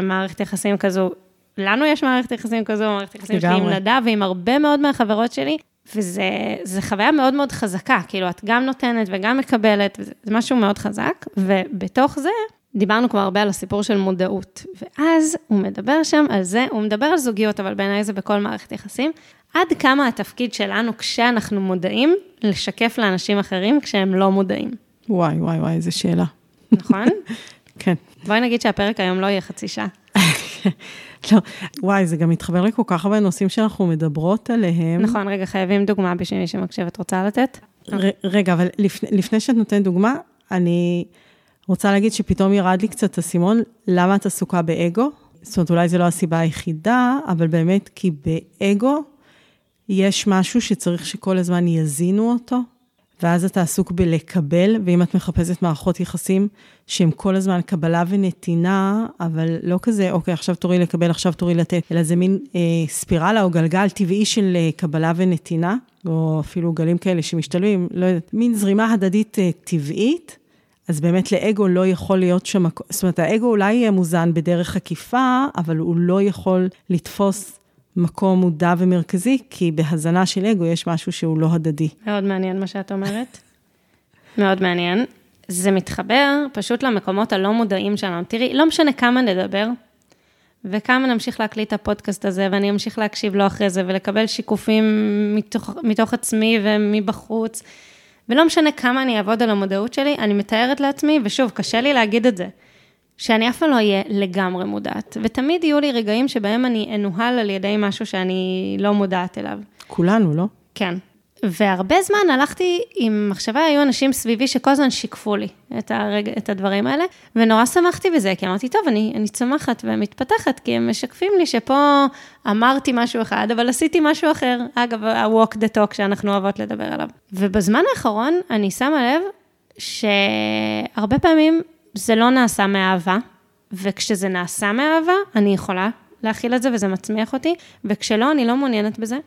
מערכת יחסים כזו. לנו יש מערכת יחסים כזו, מערכת יחסים שלי עם. נדב ועם הרבה מאוד מהחברות שלי, וזה חוויה מאוד מאוד חזקה, כאילו, את גם נותנת וגם מקבלת, זה משהו מאוד חזק, ובתוך זה, דיברנו כבר הרבה על הסיפור של מודעות, ואז הוא מדבר שם על זה, הוא מדבר על זוגיות, אבל בעיניי זה בכל מערכת יחסים, עד כמה התפקיד שלנו כשאנחנו מודעים, לשקף לאנשים אחרים כשהם לא מודעים, וואי, וואי, וואי, איזה שאלה. נכון? כן. בואי נגיד שהפרק היום לא יהיה חצי שעה. לא, וואי, זה גם מתחבר לכל כך הרבה נושאים שאנחנו מדברות עליהם. נכון, רגע, חייבים דוגמה בשביל מי שמקשיב, את רוצה לתת? ר, רגע, אבל לפני, לפני שאת נותנת דוגמה, אני רוצה להגיד שפתאום ירד לי קצת אסימון, למה את עסוקה באגו? זאת אומרת, אולי זו לא הסיבה היחידה, אבל באמת כי באגו יש משהו שצריך שכל הזמן יזינו אותו, ואז אתה עסוק בלקבל, ואם את מחפשת מערכות יחסים שהן כל הזמן קבלה ונתינה, אבל לא כזה, אוקיי, עכשיו תורי לקבל, עכשיו תורי לתת, אלא זה מין אה, ספירלה או גלגל טבעי של אה, קבלה ונתינה, או אפילו גלים כאלה שמשתלבים, לא יודעת, מין זרימה הדדית אה, טבעית. אז באמת לאגו לא יכול להיות שם, זאת אומרת, האגו אולי יהיה מוזן בדרך עקיפה, אבל הוא לא יכול לתפוס מקום מודע ומרכזי, כי בהזנה של אגו יש משהו שהוא לא הדדי. מאוד מעניין מה שאת אומרת. מאוד מעניין. זה מתחבר פשוט למקומות הלא מודעים שלנו. תראי, לא משנה כמה נדבר, וכמה נמשיך להקליט את הפודקאסט הזה, ואני אמשיך להקשיב לו אחרי זה, ולקבל שיקופים מתוך, מתוך עצמי ומבחוץ. ולא משנה כמה אני אעבוד על המודעות שלי, אני מתארת לעצמי, ושוב, קשה לי להגיד את זה, שאני אף פעם לא אהיה לגמרי מודעת. ותמיד יהיו לי רגעים שבהם אני אנוהל על ידי משהו שאני לא מודעת אליו. כולנו, לא? כן. והרבה זמן הלכתי עם מחשבה, היו אנשים סביבי שכל הזמן שיקפו לי את, הרג... את הדברים האלה, ונורא שמחתי בזה, כי אמרתי, טוב, אני, אני צומחת ומתפתחת, כי הם משקפים לי שפה אמרתי משהו אחד, אבל עשיתי משהו אחר. אגב, ה-walk the talk שאנחנו אוהבות לדבר עליו. ובזמן האחרון, אני שמה לב שהרבה פעמים זה לא נעשה מאהבה, וכשזה נעשה מאהבה, אני יכולה להכיל את זה וזה מצמיח אותי, וכשלא, אני לא מעוניינת בזה.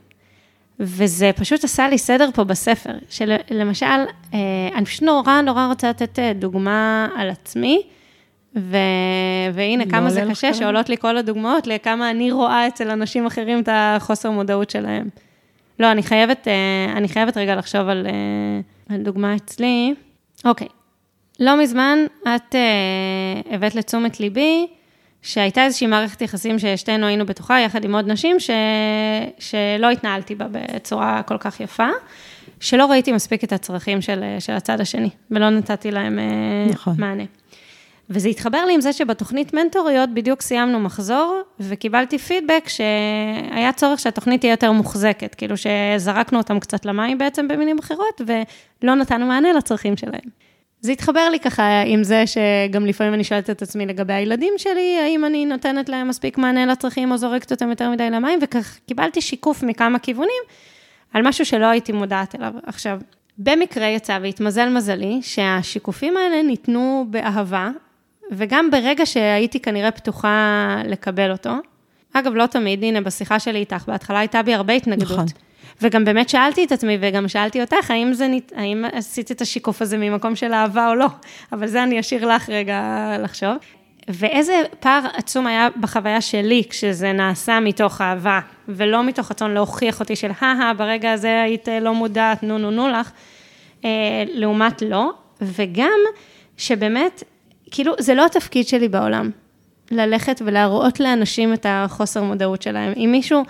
וזה פשוט עשה לי סדר פה בספר, שלמשל, אה, אני פשוט נורא נורא רוצה לתת אה, דוגמה על עצמי, ו... והנה, לא כמה זה קשה כאן. שעולות לי כל הדוגמאות לכמה אני רואה אצל אנשים אחרים את החוסר מודעות שלהם. לא, אני חייבת, אה, אני חייבת רגע לחשוב על, על דוגמה אצלי. אוקיי, לא מזמן את הבאת לתשומת ליבי, שהייתה איזושהי מערכת יחסים ששתינו היינו בתוכה, יחד עם עוד נשים, ש... שלא התנהלתי בה בצורה כל כך יפה, שלא ראיתי מספיק את הצרכים של, של הצד השני, ולא נתתי להם אה, נכון. מענה. וזה התחבר לי עם זה שבתוכנית מנטוריות בדיוק סיימנו מחזור, וקיבלתי פידבק שהיה צורך שהתוכנית תהיה יותר מוחזקת, כאילו שזרקנו אותם קצת למים בעצם במילים אחרות, ולא נתנו מענה לצרכים שלהם. זה התחבר לי ככה עם זה שגם לפעמים אני שואלת את עצמי לגבי הילדים שלי, האם אני נותנת להם מספיק מענה לצרכים או זורקת אותם יותר מדי למים, וכך קיבלתי שיקוף מכמה כיוונים על משהו שלא הייתי מודעת אליו. עכשיו, במקרה יצא והתמזל מזלי שהשיקופים האלה ניתנו באהבה, וגם ברגע שהייתי כנראה פתוחה לקבל אותו. אגב, לא תמיד, הנה, בשיחה שלי איתך, בהתחלה הייתה בי הרבה התנגדות. נכון. וגם באמת שאלתי את עצמי, וגם שאלתי אותך, האם, זה, האם עשית את השיקוף הזה ממקום של אהבה או לא, אבל זה אני אשאיר לך רגע לחשוב. ואיזה פער עצום היה בחוויה שלי כשזה נעשה מתוך אהבה, ולא מתוך רצון להוכיח אותי של, הא ברגע הזה היית לא מודעת, נו נו נו לך, אה, לעומת לא, וגם שבאמת, כאילו, זה לא התפקיד שלי בעולם, ללכת ולהראות לאנשים את החוסר מודעות שלהם. אם מישהו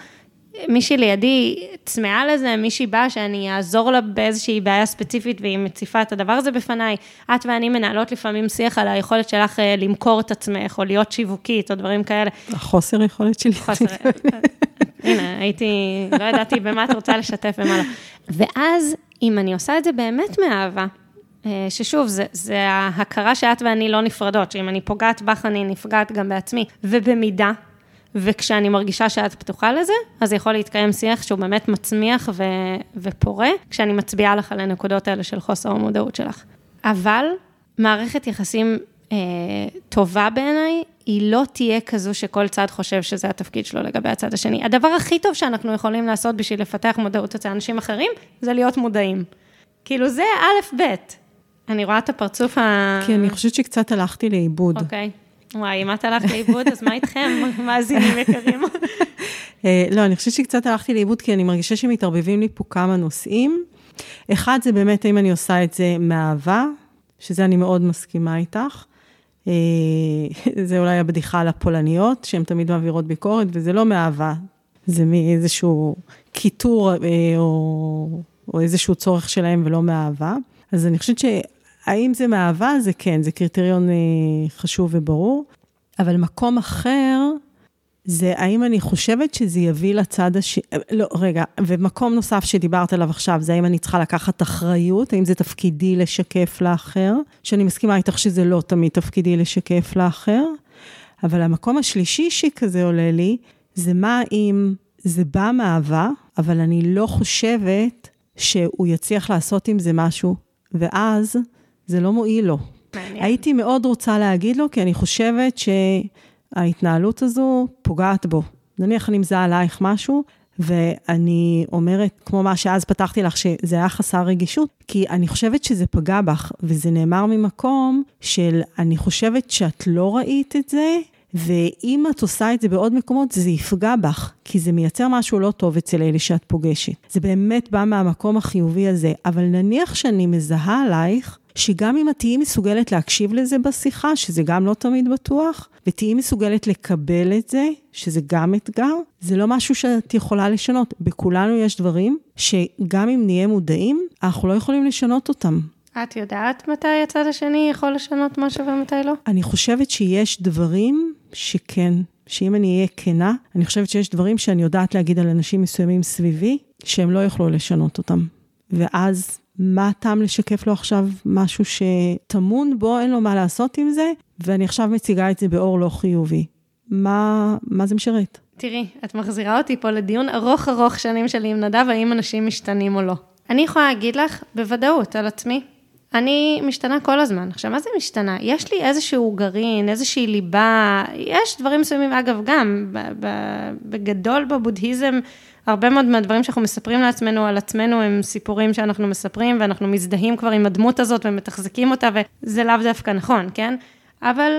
מישהי לידי צמאה לזה, מישהי באה שאני אעזור לה באיזושהי בעיה ספציפית והיא מציפה את הדבר הזה בפניי. את ואני מנהלות לפעמים שיח על היכולת שלך אה, למכור את עצמך, או להיות שיווקית, או דברים כאלה. החוסר יכולת שלי. חוסר, הנה, הייתי, לא ידעתי במה את רוצה לשתף ומה לא. ואז, אם אני עושה את זה באמת מאהבה, אה, ששוב, זה, זה ההכרה שאת ואני לא נפרדות, שאם אני פוגעת בך, אני נפגעת גם בעצמי, ובמידה, וכשאני מרגישה שאת פתוחה לזה, אז יכול להתקיים שיח שהוא באמת מצמיח ו- ופורה, כשאני מצביעה לך על הנקודות האלה של חוסר המודעות שלך. אבל מערכת יחסים אה, טובה בעיניי, היא לא תהיה כזו שכל צד חושב שזה התפקיד שלו לגבי הצד השני. הדבר הכי טוב שאנחנו יכולים לעשות בשביל לפתח מודעות אצל אנשים אחרים, זה להיות מודעים. כאילו זה א', ב'. אני רואה את הפרצוף ה... כי אני חושבת שקצת הלכתי לאיבוד. אוקיי. Okay. וואי, אם את הלכת לאיבוד, אז מה איתכם, מאזינים יקרים? אה, לא, אני חושבת שקצת הלכתי לאיבוד, כי אני מרגישה שמתערבבים לי פה כמה נושאים. אחד, זה באמת האם אני עושה את זה מאהבה, שזה אני מאוד מסכימה איתך. אה, זה אולי הבדיחה על הפולניות, שהן תמיד מעבירות ביקורת, וזה לא מאהבה, זה מאיזשהו קיטור אה, או, או איזשהו צורך שלהם ולא מאהבה. אז אני חושבת האם זה מאהבה? זה כן, זה קריטריון אה, חשוב וברור. אבל מקום אחר, זה האם אני חושבת שזה יביא לצד השני, לא, רגע, ומקום נוסף שדיברת עליו עכשיו, זה האם אני צריכה לקחת אחריות, האם זה תפקידי לשקף לאחר, שאני מסכימה איתך שזה לא תמיד תפקידי לשקף לאחר, אבל המקום השלישי שכזה עולה לי, זה מה אם זה בא מאהבה, אבל אני לא חושבת שהוא יצליח לעשות עם זה משהו, ואז זה לא מועיל לו. מעניין. הייתי מאוד רוצה להגיד לו, כי אני חושבת שההתנהלות הזו פוגעת בו. נניח אני מזהה עלייך משהו, ואני אומרת, כמו מה שאז פתחתי לך, שזה היה חסר רגישות, כי אני חושבת שזה פגע בך, וזה נאמר ממקום של, אני חושבת שאת לא ראית את זה, ואם את עושה את זה בעוד מקומות, זה יפגע בך, כי זה מייצר משהו לא טוב אצל אלה שאת פוגשת. זה באמת בא מהמקום החיובי הזה, אבל נניח שאני מזהה עלייך, שגם אם את תהיי מסוגלת להקשיב לזה בשיחה, שזה גם לא תמיד בטוח, ותהיי מסוגלת לקבל את זה, שזה גם אתגר, זה לא משהו שאת יכולה לשנות. בכולנו יש דברים שגם אם נהיה מודעים, אנחנו לא יכולים לשנות אותם. את יודעת מתי הצד השני יכול לשנות משהו ומתי לא? אני חושבת שיש דברים שכן, שאם אני אהיה כנה, אני חושבת שיש דברים שאני יודעת להגיד על אנשים מסוימים סביבי, שהם לא יוכלו לשנות אותם. ואז מה הטעם לשקף לו עכשיו משהו שטמון בו, אין לו מה לעשות עם זה, ואני עכשיו מציגה את זה באור לא חיובי. מה, מה זה משרת? תראי, את מחזירה אותי פה לדיון ארוך ארוך שנים שלי עם נדב, האם אנשים משתנים או לא. אני יכולה להגיד לך בוודאות על עצמי, אני משתנה כל הזמן. עכשיו, מה זה משתנה? יש לי איזשהו גרעין, איזושהי ליבה, יש דברים מסוימים, אגב, גם, בגדול בבודהיזם, הרבה מאוד מהדברים שאנחנו מספרים לעצמנו על עצמנו הם סיפורים שאנחנו מספרים, ואנחנו מזדהים כבר עם הדמות הזאת ומתחזקים אותה, וזה לאו דווקא נכון, כן? אבל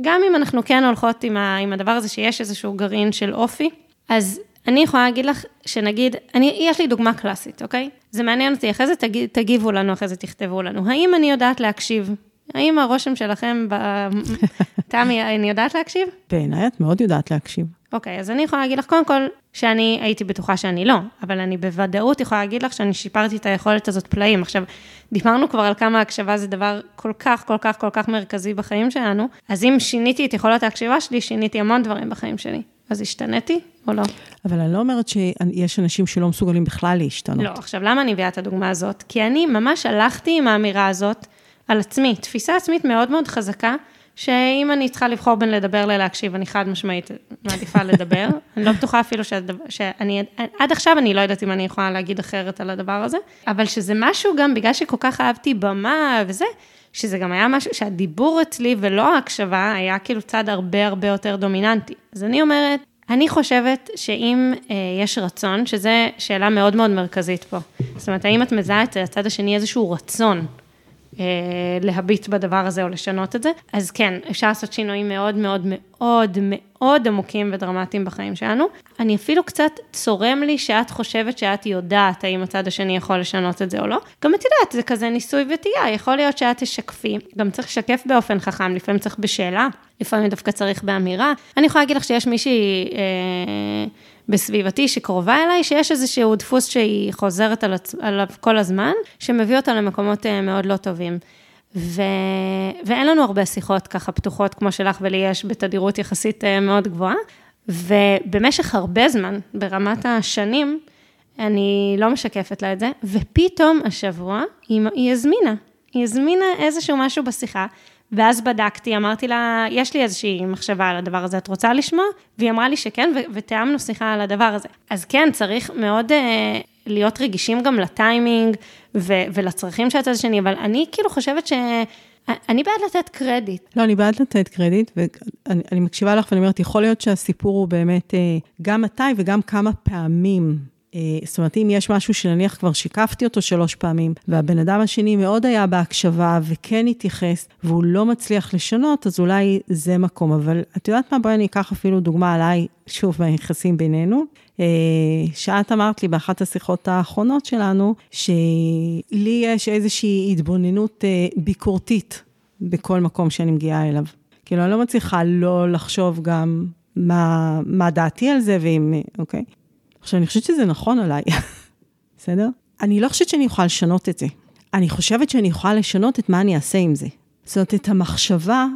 גם אם אנחנו כן הולכות עם, ה, עם הדבר הזה שיש איזשהו גרעין של אופי, אז אני יכולה להגיד לך שנגיד, אני, יש לי דוגמה קלאסית, אוקיי? זה מעניין אותי, אחרי זה תגיב, תגיבו לנו, אחרי זה תכתבו לנו. האם אני יודעת להקשיב? האם הרושם שלכם, ב... תמי, אני יודעת להקשיב? בעיניי את מאוד יודעת להקשיב. אוקיי, אז אני יכולה להגיד לך, קודם כל, שאני הייתי בטוחה שאני לא, אבל אני בוודאות יכולה להגיד לך שאני שיפרתי את היכולת הזאת פלאים. עכשיו, דיברנו כבר על כמה הקשבה זה דבר כל כך, כל כך, כל כך מרכזי בחיים שלנו, אז אם שיניתי את יכולת ההקשבה שלי, שיניתי המון דברים בחיים שלי. אז השתניתי או לא? אבל אני לא אומרת שיש אנשים שלא מסוגלים בכלל להשתנות. לא, עכשיו, למה אני מביאה את הדוגמה הזאת? כי אני ממש הלכתי עם האמירה הזאת על עצמי, תפיסה עצמית מאוד מאוד חזקה, שאם אני צריכה לבחור בין לדבר ללהקשיב, אני חד משמעית מעדיפה לדבר. אני לא בטוחה אפילו שהדבר, שאני, עד עכשיו אני לא יודעת אם אני יכולה להגיד אחרת על הדבר הזה, אבל שזה משהו גם, בגלל שכל כך אהבתי במה וזה, שזה גם היה משהו שהדיבור אצלי ולא ההקשבה, היה כאילו צד הרבה הרבה יותר דומיננטי. אז אני אומרת, אני חושבת שאם אה, יש רצון, שזו שאלה מאוד מאוד מרכזית פה, זאת אומרת, האם את מזהה את הצד השני איזשהו רצון להביט בדבר הזה או לשנות את זה, אז כן, אפשר לעשות שינויים מאוד מאוד מאוד מאוד עמוקים ודרמטיים בחיים שלנו. אני אפילו קצת צורם לי שאת חושבת שאת יודעת האם הצד השני יכול לשנות את זה או לא. גם את יודעת, זה כזה ניסוי וטעייה, יכול להיות שאת תשקפי, גם צריך לשקף באופן חכם, לפעמים צריך בשאלה, לפעמים דווקא צריך באמירה. אני יכולה להגיד לך שיש מישהי... אה, בסביבתי שקרובה אליי, שיש איזשהו דפוס שהיא חוזרת על, עליו כל הזמן, שמביא אותה למקומות אה, מאוד לא טובים. ו... ואין לנו הרבה שיחות ככה פתוחות כמו שלך ולי יש בתדירות יחסית אה, מאוד גבוהה. ובמשך הרבה זמן, ברמת השנים, אני לא משקפת לה את זה, ופתאום השבוע היא, היא הזמינה, היא הזמינה איזשהו משהו בשיחה, ואז בדקתי, אמרתי לה, יש לי איזושהי מחשבה על הדבר הזה, את רוצה לשמוע? והיא אמרה לי שכן, ותיאמנו שיחה על הדבר הזה. אז כן, צריך מאוד uh, להיות רגישים גם לטיימינג ולצרכים של הצד השני, אבל אני כאילו חושבת ש... אני בעד לתת קרדיט. לא, אני בעד לתת קרדיט, ואני מקשיבה לך ואני אומרת, יכול להיות שהסיפור הוא באמת אה, גם מתי וגם כמה פעמים זאת אומרת, אם יש משהו שנניח כבר שיקפתי אותו שלוש פעמים, והבן אדם השני מאוד היה בהקשבה וכן התייחס, והוא לא מצליח לשנות, אז אולי זה מקום. אבל את יודעת מה? בואי אני אקח אפילו דוגמה עליי, שוב, ביחסים בינינו. אה, שאת אמרת לי באחת השיחות האחרונות שלנו, שלי יש איזושהי התבוננות אה, ביקורתית בכל מקום שאני מגיעה אליו. כאילו, אני לא מצליחה לא לחשוב גם מה, מה דעתי על זה, ואם, אוקיי. עכשיו, אני חושבת שזה נכון עליי, בסדר? אני לא חושבת שאני יכולה לשנות את זה. אני חושבת שאני יכולה לשנות את מה אני אעשה עם זה. זאת אומרת, את המחשבה,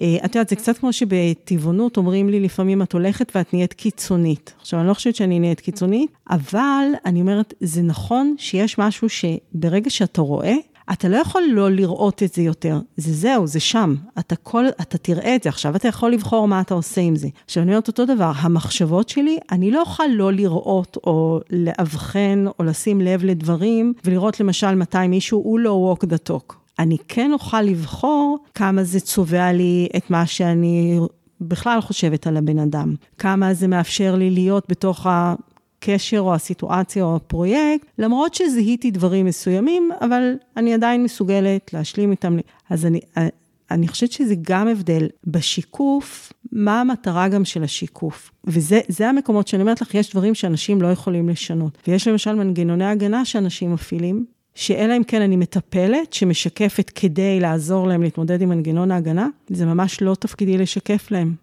אה, את יודעת, זה קצת כמו שבטבעונות אומרים לי לפעמים, את הולכת ואת נהיית קיצונית. עכשיו, אני לא חושבת שאני נהיית קיצונית, אבל אני אומרת, זה נכון שיש משהו שברגע שאתה רואה, אתה לא יכול לא לראות את זה יותר. זה זהו, זה שם. אתה, כל, אתה תראה את זה. עכשיו אתה יכול לבחור מה אתה עושה עם זה. עכשיו, אני אומרת אותו דבר, המחשבות שלי, אני לא אוכל לא לראות או לאבחן או לשים לב לדברים, ולראות למשל מתי מישהו הוא לא walk the talk. אני כן אוכל לבחור כמה זה צובע לי את מה שאני בכלל חושבת על הבן אדם, כמה זה מאפשר לי להיות בתוך הקשר או הסיטואציה או הפרויקט, למרות שזיהיתי דברים מסוימים, אבל אני עדיין מסוגלת להשלים איתם. אז אני, אני חושבת שזה גם הבדל בשיקוף, מה המטרה גם של השיקוף. וזה המקומות שאני אומרת לך, יש דברים שאנשים לא יכולים לשנות. ויש למשל מנגנוני הגנה שאנשים מפעילים, שאלא אם כן אני מטפלת, שמשקפת כדי לעזור להם להתמודד עם מנגנון ההגנה, זה ממש לא תפקידי לשקף להם.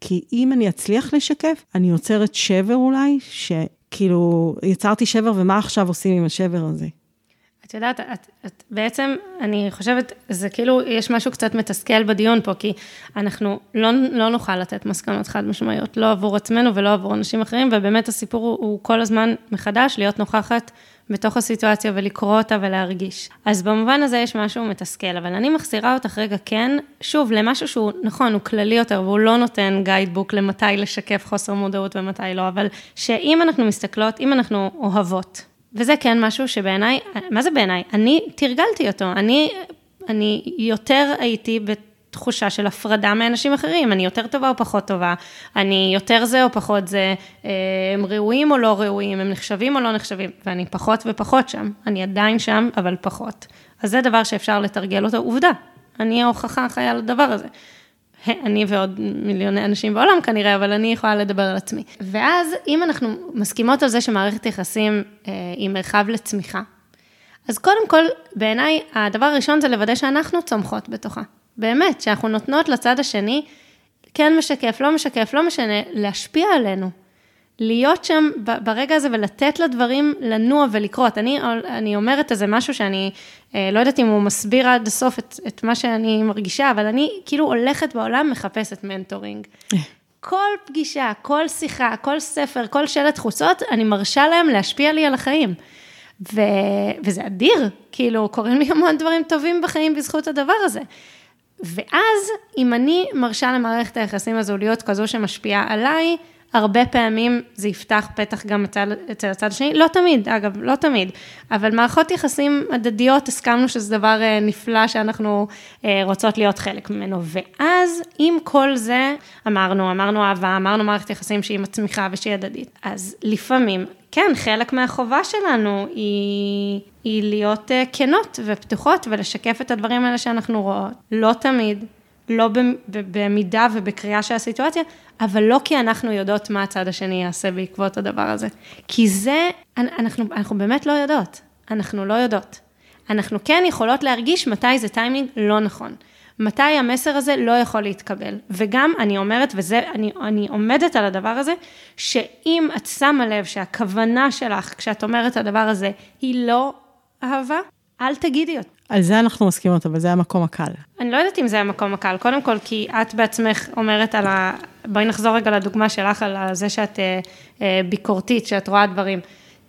כי אם אני אצליח לשקף, אני יוצרת שבר אולי, שכאילו, יצרתי שבר ומה עכשיו עושים עם השבר הזה? את יודעת, את, את, בעצם, אני חושבת, זה כאילו, יש משהו קצת מתסכל בדיון פה, כי אנחנו לא, לא נוכל לתת מסקנות חד משמעיות, לא עבור עצמנו ולא עבור אנשים אחרים, ובאמת הסיפור הוא, הוא כל הזמן מחדש, להיות נוכחת בתוך הסיטואציה ולקרוא אותה ולהרגיש. אז במובן הזה יש משהו מתסכל, אבל אני מחזירה אותך רגע כן, שוב, למשהו שהוא, נכון, הוא כללי יותר, והוא לא נותן גיידבוק למתי לשקף חוסר מודעות ומתי לא, אבל שאם אנחנו מסתכלות, אם אנחנו אוהבות, וזה כן משהו שבעיניי, מה זה בעיניי? אני תרגלתי אותו, אני, אני יותר הייתי בתחושה של הפרדה מאנשים אחרים, אני יותר טובה או פחות טובה, אני יותר זה או פחות זה, אה, הם ראויים או לא ראויים, הם נחשבים או לא נחשבים, ואני פחות ופחות שם, אני עדיין שם, אבל פחות. אז זה דבר שאפשר לתרגל אותו, עובדה, אני ההוכחה החיה לדבר הזה. אני ועוד מיליוני אנשים בעולם כנראה, אבל אני יכולה לדבר על עצמי. ואז, אם אנחנו מסכימות על זה שמערכת יחסים אה, היא מרחב לצמיחה, אז קודם כל, בעיניי, הדבר הראשון זה לוודא שאנחנו צומחות בתוכה. באמת, שאנחנו נותנות לצד השני, כן משקף, לא משקף, לא משנה, להשפיע עלינו. להיות שם ברגע הזה ולתת לדברים לנוע ולקרות. אני, אני אומרת איזה משהו שאני אה, לא יודעת אם הוא מסביר עד הסוף את, את מה שאני מרגישה, אבל אני כאילו הולכת בעולם, מחפשת מנטורינג. כל פגישה, כל שיחה, כל ספר, כל שלט חוצות, אני מרשה להם להשפיע לי על החיים. ו... וזה אדיר, כאילו, קורים לי המון דברים טובים בחיים בזכות הדבר הזה. ואז, אם אני מרשה למערכת היחסים הזו להיות כזו שמשפיעה עליי, הרבה פעמים זה יפתח פתח גם אצל, אצל הצד השני, לא תמיד, אגב, לא תמיד, אבל מערכות יחסים הדדיות, הסכמנו שזה דבר אה, נפלא שאנחנו אה, רוצות להיות חלק ממנו. ואז, עם כל זה, אמרנו, אמרנו אהבה, אמרנו מערכת יחסים שהיא מצמיחה ושהיא הדדית. אז לפעמים, כן, חלק מהחובה שלנו היא, היא להיות אה, כנות ופתוחות ולשקף את הדברים האלה שאנחנו רואות. לא תמיד, לא במידה ובקריאה של הסיטואציה, אבל לא כי אנחנו יודעות מה הצד השני יעשה בעקבות הדבר הזה. כי זה, אנחנו, אנחנו באמת לא יודעות. אנחנו לא יודעות. אנחנו כן יכולות להרגיש מתי זה טיימינג לא נכון. מתי המסר הזה לא יכול להתקבל. וגם אני אומרת, וזה, אני, אני עומדת על הדבר הזה, שאם את שמה לב שהכוונה שלך, כשאת אומרת את הדבר הזה, היא לא אהבה, אל תגידי אותה. על זה אנחנו מסכימות, אבל זה המקום הקל. אני לא יודעת אם זה המקום הקל, קודם כל, כי את בעצמך אומרת על ה... בואי נחזור רגע לדוגמה שלך, על זה שאת אה, אה, ביקורתית, שאת רואה דברים.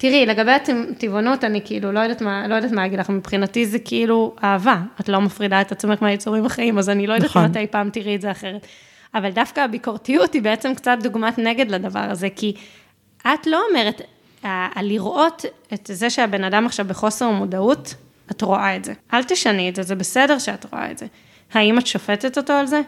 תראי, לגבי הטבעונות, אני כאילו לא יודעת מה, לא יודעת מה להגיד לך, מבחינתי זה כאילו אהבה. את לא מפרידה את עצמך מהיצורים החיים, אז אני לא יודעת נכון. מתי פעם תראי את זה אחרת. אבל דווקא הביקורתיות היא בעצם קצת דוגמת נגד לדבר הזה, כי את לא אומרת, הלראות את זה שהבן אדם עכשיו בחוסר מודעות, את רואה את זה. אל תשני את זה, זה בסדר שאת רואה את זה. האם את שופטת אותו על זה?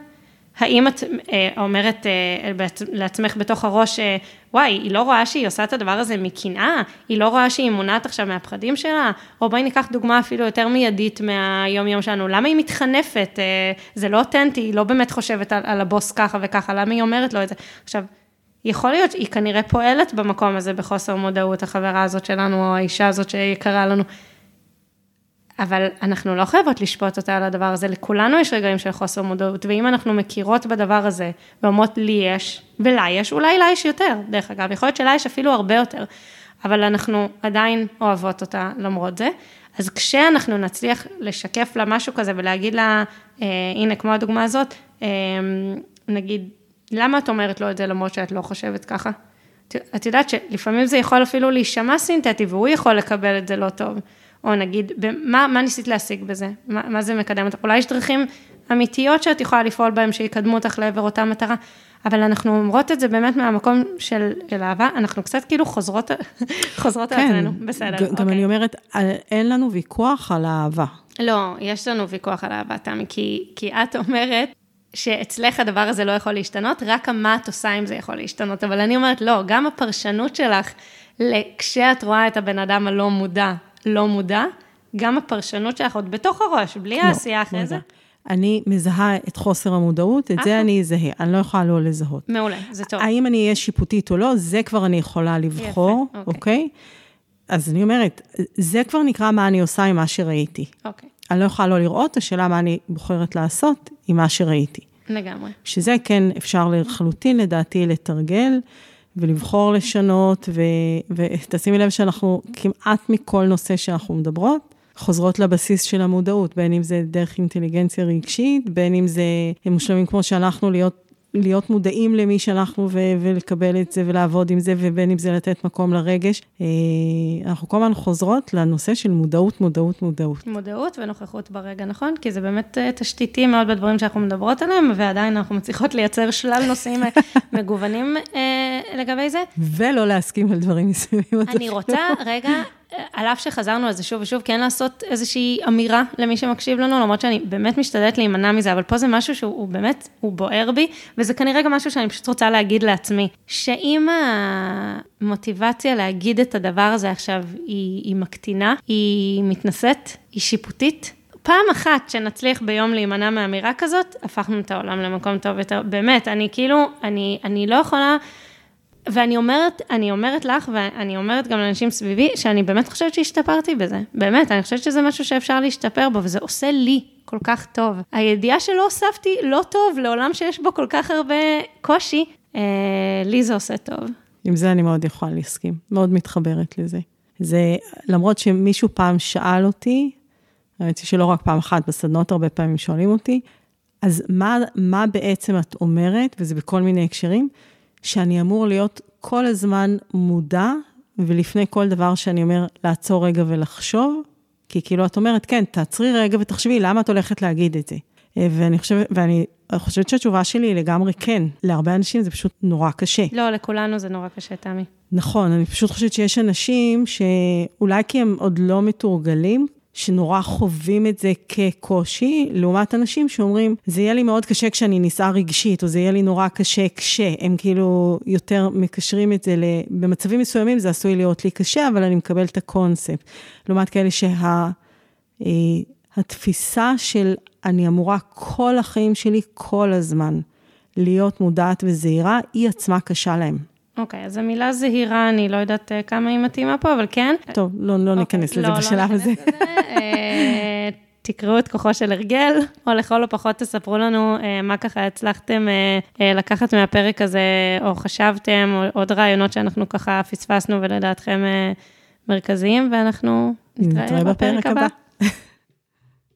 האם את אה, אומרת אה, לעצמך בתוך הראש, אה, וואי, היא לא רואה שהיא עושה את הדבר הזה מקנאה? היא לא רואה שהיא מונעת עכשיו מהפחדים שלה? או בואי ניקח דוגמה אפילו יותר מיידית מהיום-יום שלנו, למה היא מתחנפת? זה לא אותנטי, היא לא באמת חושבת על, על הבוס ככה וככה, למה היא אומרת לו את זה? עכשיו, יכול להיות, היא כנראה פועלת במקום הזה בחוסר מודעות, החברה הזאת שלנו, או האישה הזאת שיקרה לנו. אבל אנחנו לא חייבות לשפוט אותה על הדבר הזה, לכולנו יש רגעים של חוסר מודעות, ואם אנחנו מכירות בדבר הזה, ואומרות לי יש, ולה יש, אולי לה יש יותר, דרך אגב, יכול להיות שלה יש אפילו הרבה יותר, אבל אנחנו עדיין אוהבות אותה למרות זה, אז כשאנחנו נצליח לשקף לה משהו כזה ולהגיד לה, אה, הנה, כמו הדוגמה הזאת, אה, נגיד, למה את אומרת לו את זה למרות שאת לא חושבת ככה? את יודעת שלפעמים זה יכול אפילו להישמע סינתטי, והוא יכול לקבל את זה לא טוב. או נגיד, מה, מה ניסית להשיג בזה? מה, מה זה מקדם אותך? אולי יש דרכים אמיתיות שאת יכולה לפעול בהן, שיקדמו אותך לעבר אותה מטרה, אבל אנחנו אומרות את זה באמת מהמקום של, של אהבה, אנחנו קצת כאילו חוזרות, חוזרות כן, על עצמנו, בסדר. גם אוקיי. אני אומרת, אין לנו ויכוח על האהבה. לא, יש לנו ויכוח על אהבה, תמי, כי, כי את אומרת שאצלך הדבר הזה לא יכול להשתנות, רק מה את עושה אם זה יכול להשתנות. אבל אני אומרת, לא, גם הפרשנות שלך, כשאת רואה את הבן אדם הלא מודע, לא מודע, גם הפרשנות שלך עוד בתוך הראש, בלי לא, העשייה אחרי לא זה. אני מזהה את חוסר המודעות, את זה אני אזהה, אני לא יכולה לא לזהות. מעולה, זה טוב. האם אני אהיה שיפוטית או לא, זה כבר אני יכולה לבחור, יפה, אוקיי? אוקיי? אז אני אומרת, זה כבר נקרא מה אני עושה עם מה שראיתי. אוקיי. אני לא יכולה לא לראות, השאלה מה אני בוחרת לעשות עם מה שראיתי. לגמרי. שזה כן אפשר לחלוטין, לדעתי, לתרגל ולבחור לשנות, ו... ותשימי לב שאנחנו כמעט מכל נושא שאנחנו מדברות, חוזרות לבסיס של המודעות, בין אם זה דרך אינטליגנציה רגשית, בין אם זה מושלמים כמו שאנחנו, להיות להיות מודעים למי שאנחנו ו- ולקבל את זה ולעבוד עם זה, ובין אם זה לתת מקום לרגש. אה, אנחנו כל הזמן חוזרות לנושא של מודעות, מודעות, מודעות. מודעות ונוכחות ברגע, נכון? כי זה באמת אה, תשתיתי מאוד בדברים שאנחנו מדברות עליהם, ועדיין אנחנו מצליחות לייצר שלל נושאים אה, מגוונים לגבי זה. ולא להסכים על דברים מסוימים. אני רוצה רגע על אף שחזרנו על זה שוב ושוב, כן לעשות איזושהי אמירה למי שמקשיב לנו, למרות שאני באמת משתדלת להימנע מזה, אבל פה זה משהו שהוא באמת, הוא בוער בי, וזה כנראה גם משהו שאני פשוט רוצה להגיד לעצמי, שאם המוטיבציה להגיד את הדבר הזה עכשיו היא, היא מקטינה, היא מתנשאת, היא שיפוטית, פעם אחת שנצליח ביום להימנע מאמירה כזאת, הפכנו את העולם למקום טוב יותר. באמת, אני כאילו, אני, אני לא יכולה... ואני אומרת, אני אומרת לך, ואני אומרת גם לאנשים סביבי, שאני באמת חושבת שהשתפרתי בזה. באמת, אני חושבת שזה משהו שאפשר להשתפר בו, וזה עושה לי כל כך טוב. הידיעה שלא הוספתי לא טוב לעולם שיש בו כל כך הרבה קושי, אה, לי זה עושה טוב. עם זה אני מאוד יכולה להסכים, מאוד מתחברת לזה. זה, למרות שמישהו פעם שאל אותי, האמת היא שלא רק פעם אחת, בסדנות הרבה פעמים שואלים אותי, אז מה, מה בעצם את אומרת, וזה בכל מיני הקשרים, שאני אמור להיות כל הזמן מודע, ולפני כל דבר שאני אומר, לעצור רגע ולחשוב, כי כאילו את אומרת, כן, תעצרי רגע ותחשבי, למה את הולכת להגיד את זה? אה, ואני חושבת, ואני חושבת שהתשובה שלי היא לגמרי כן. להרבה אנשים זה פשוט נורא קשה. לא, לכולנו זה נורא קשה, תמי. נכון, אני פשוט חושבת שיש אנשים שאולי כי הם עוד לא מתורגלים, שנורא חווים את זה כקושי, לעומת אנשים שאומרים, זה יהיה לי מאוד קשה כשאני נישאה רגשית, או זה יהיה לי נורא קשה כשהם כאילו יותר מקשרים את זה, במצבים מסוימים זה עשוי להיות לי קשה, אבל אני מקבל את הקונספט. לעומת כאלה שה, של אני אמורה כל החיים שלי, כל הזמן, להיות מודעת וזהירה, היא עצמה קשה להם. אוקיי, okay, אז המילה זהירה, אני לא יודעת אה, כמה היא מתאימה פה, אבל כן. טוב, לא, לא okay, ניכנס אוקיי, לזה לא, בשלב לא הזה. אה, תקראו את כוחו של הרגל, או לכל הפחות תספרו לנו אה, מה ככה הצלחתם לקחת מהפרק הזה, או חשבתם, או עוד רעיונות שאנחנו ככה פספסנו ולדעתכם מרכזיים, ואנחנו נתראה בפרק הבא.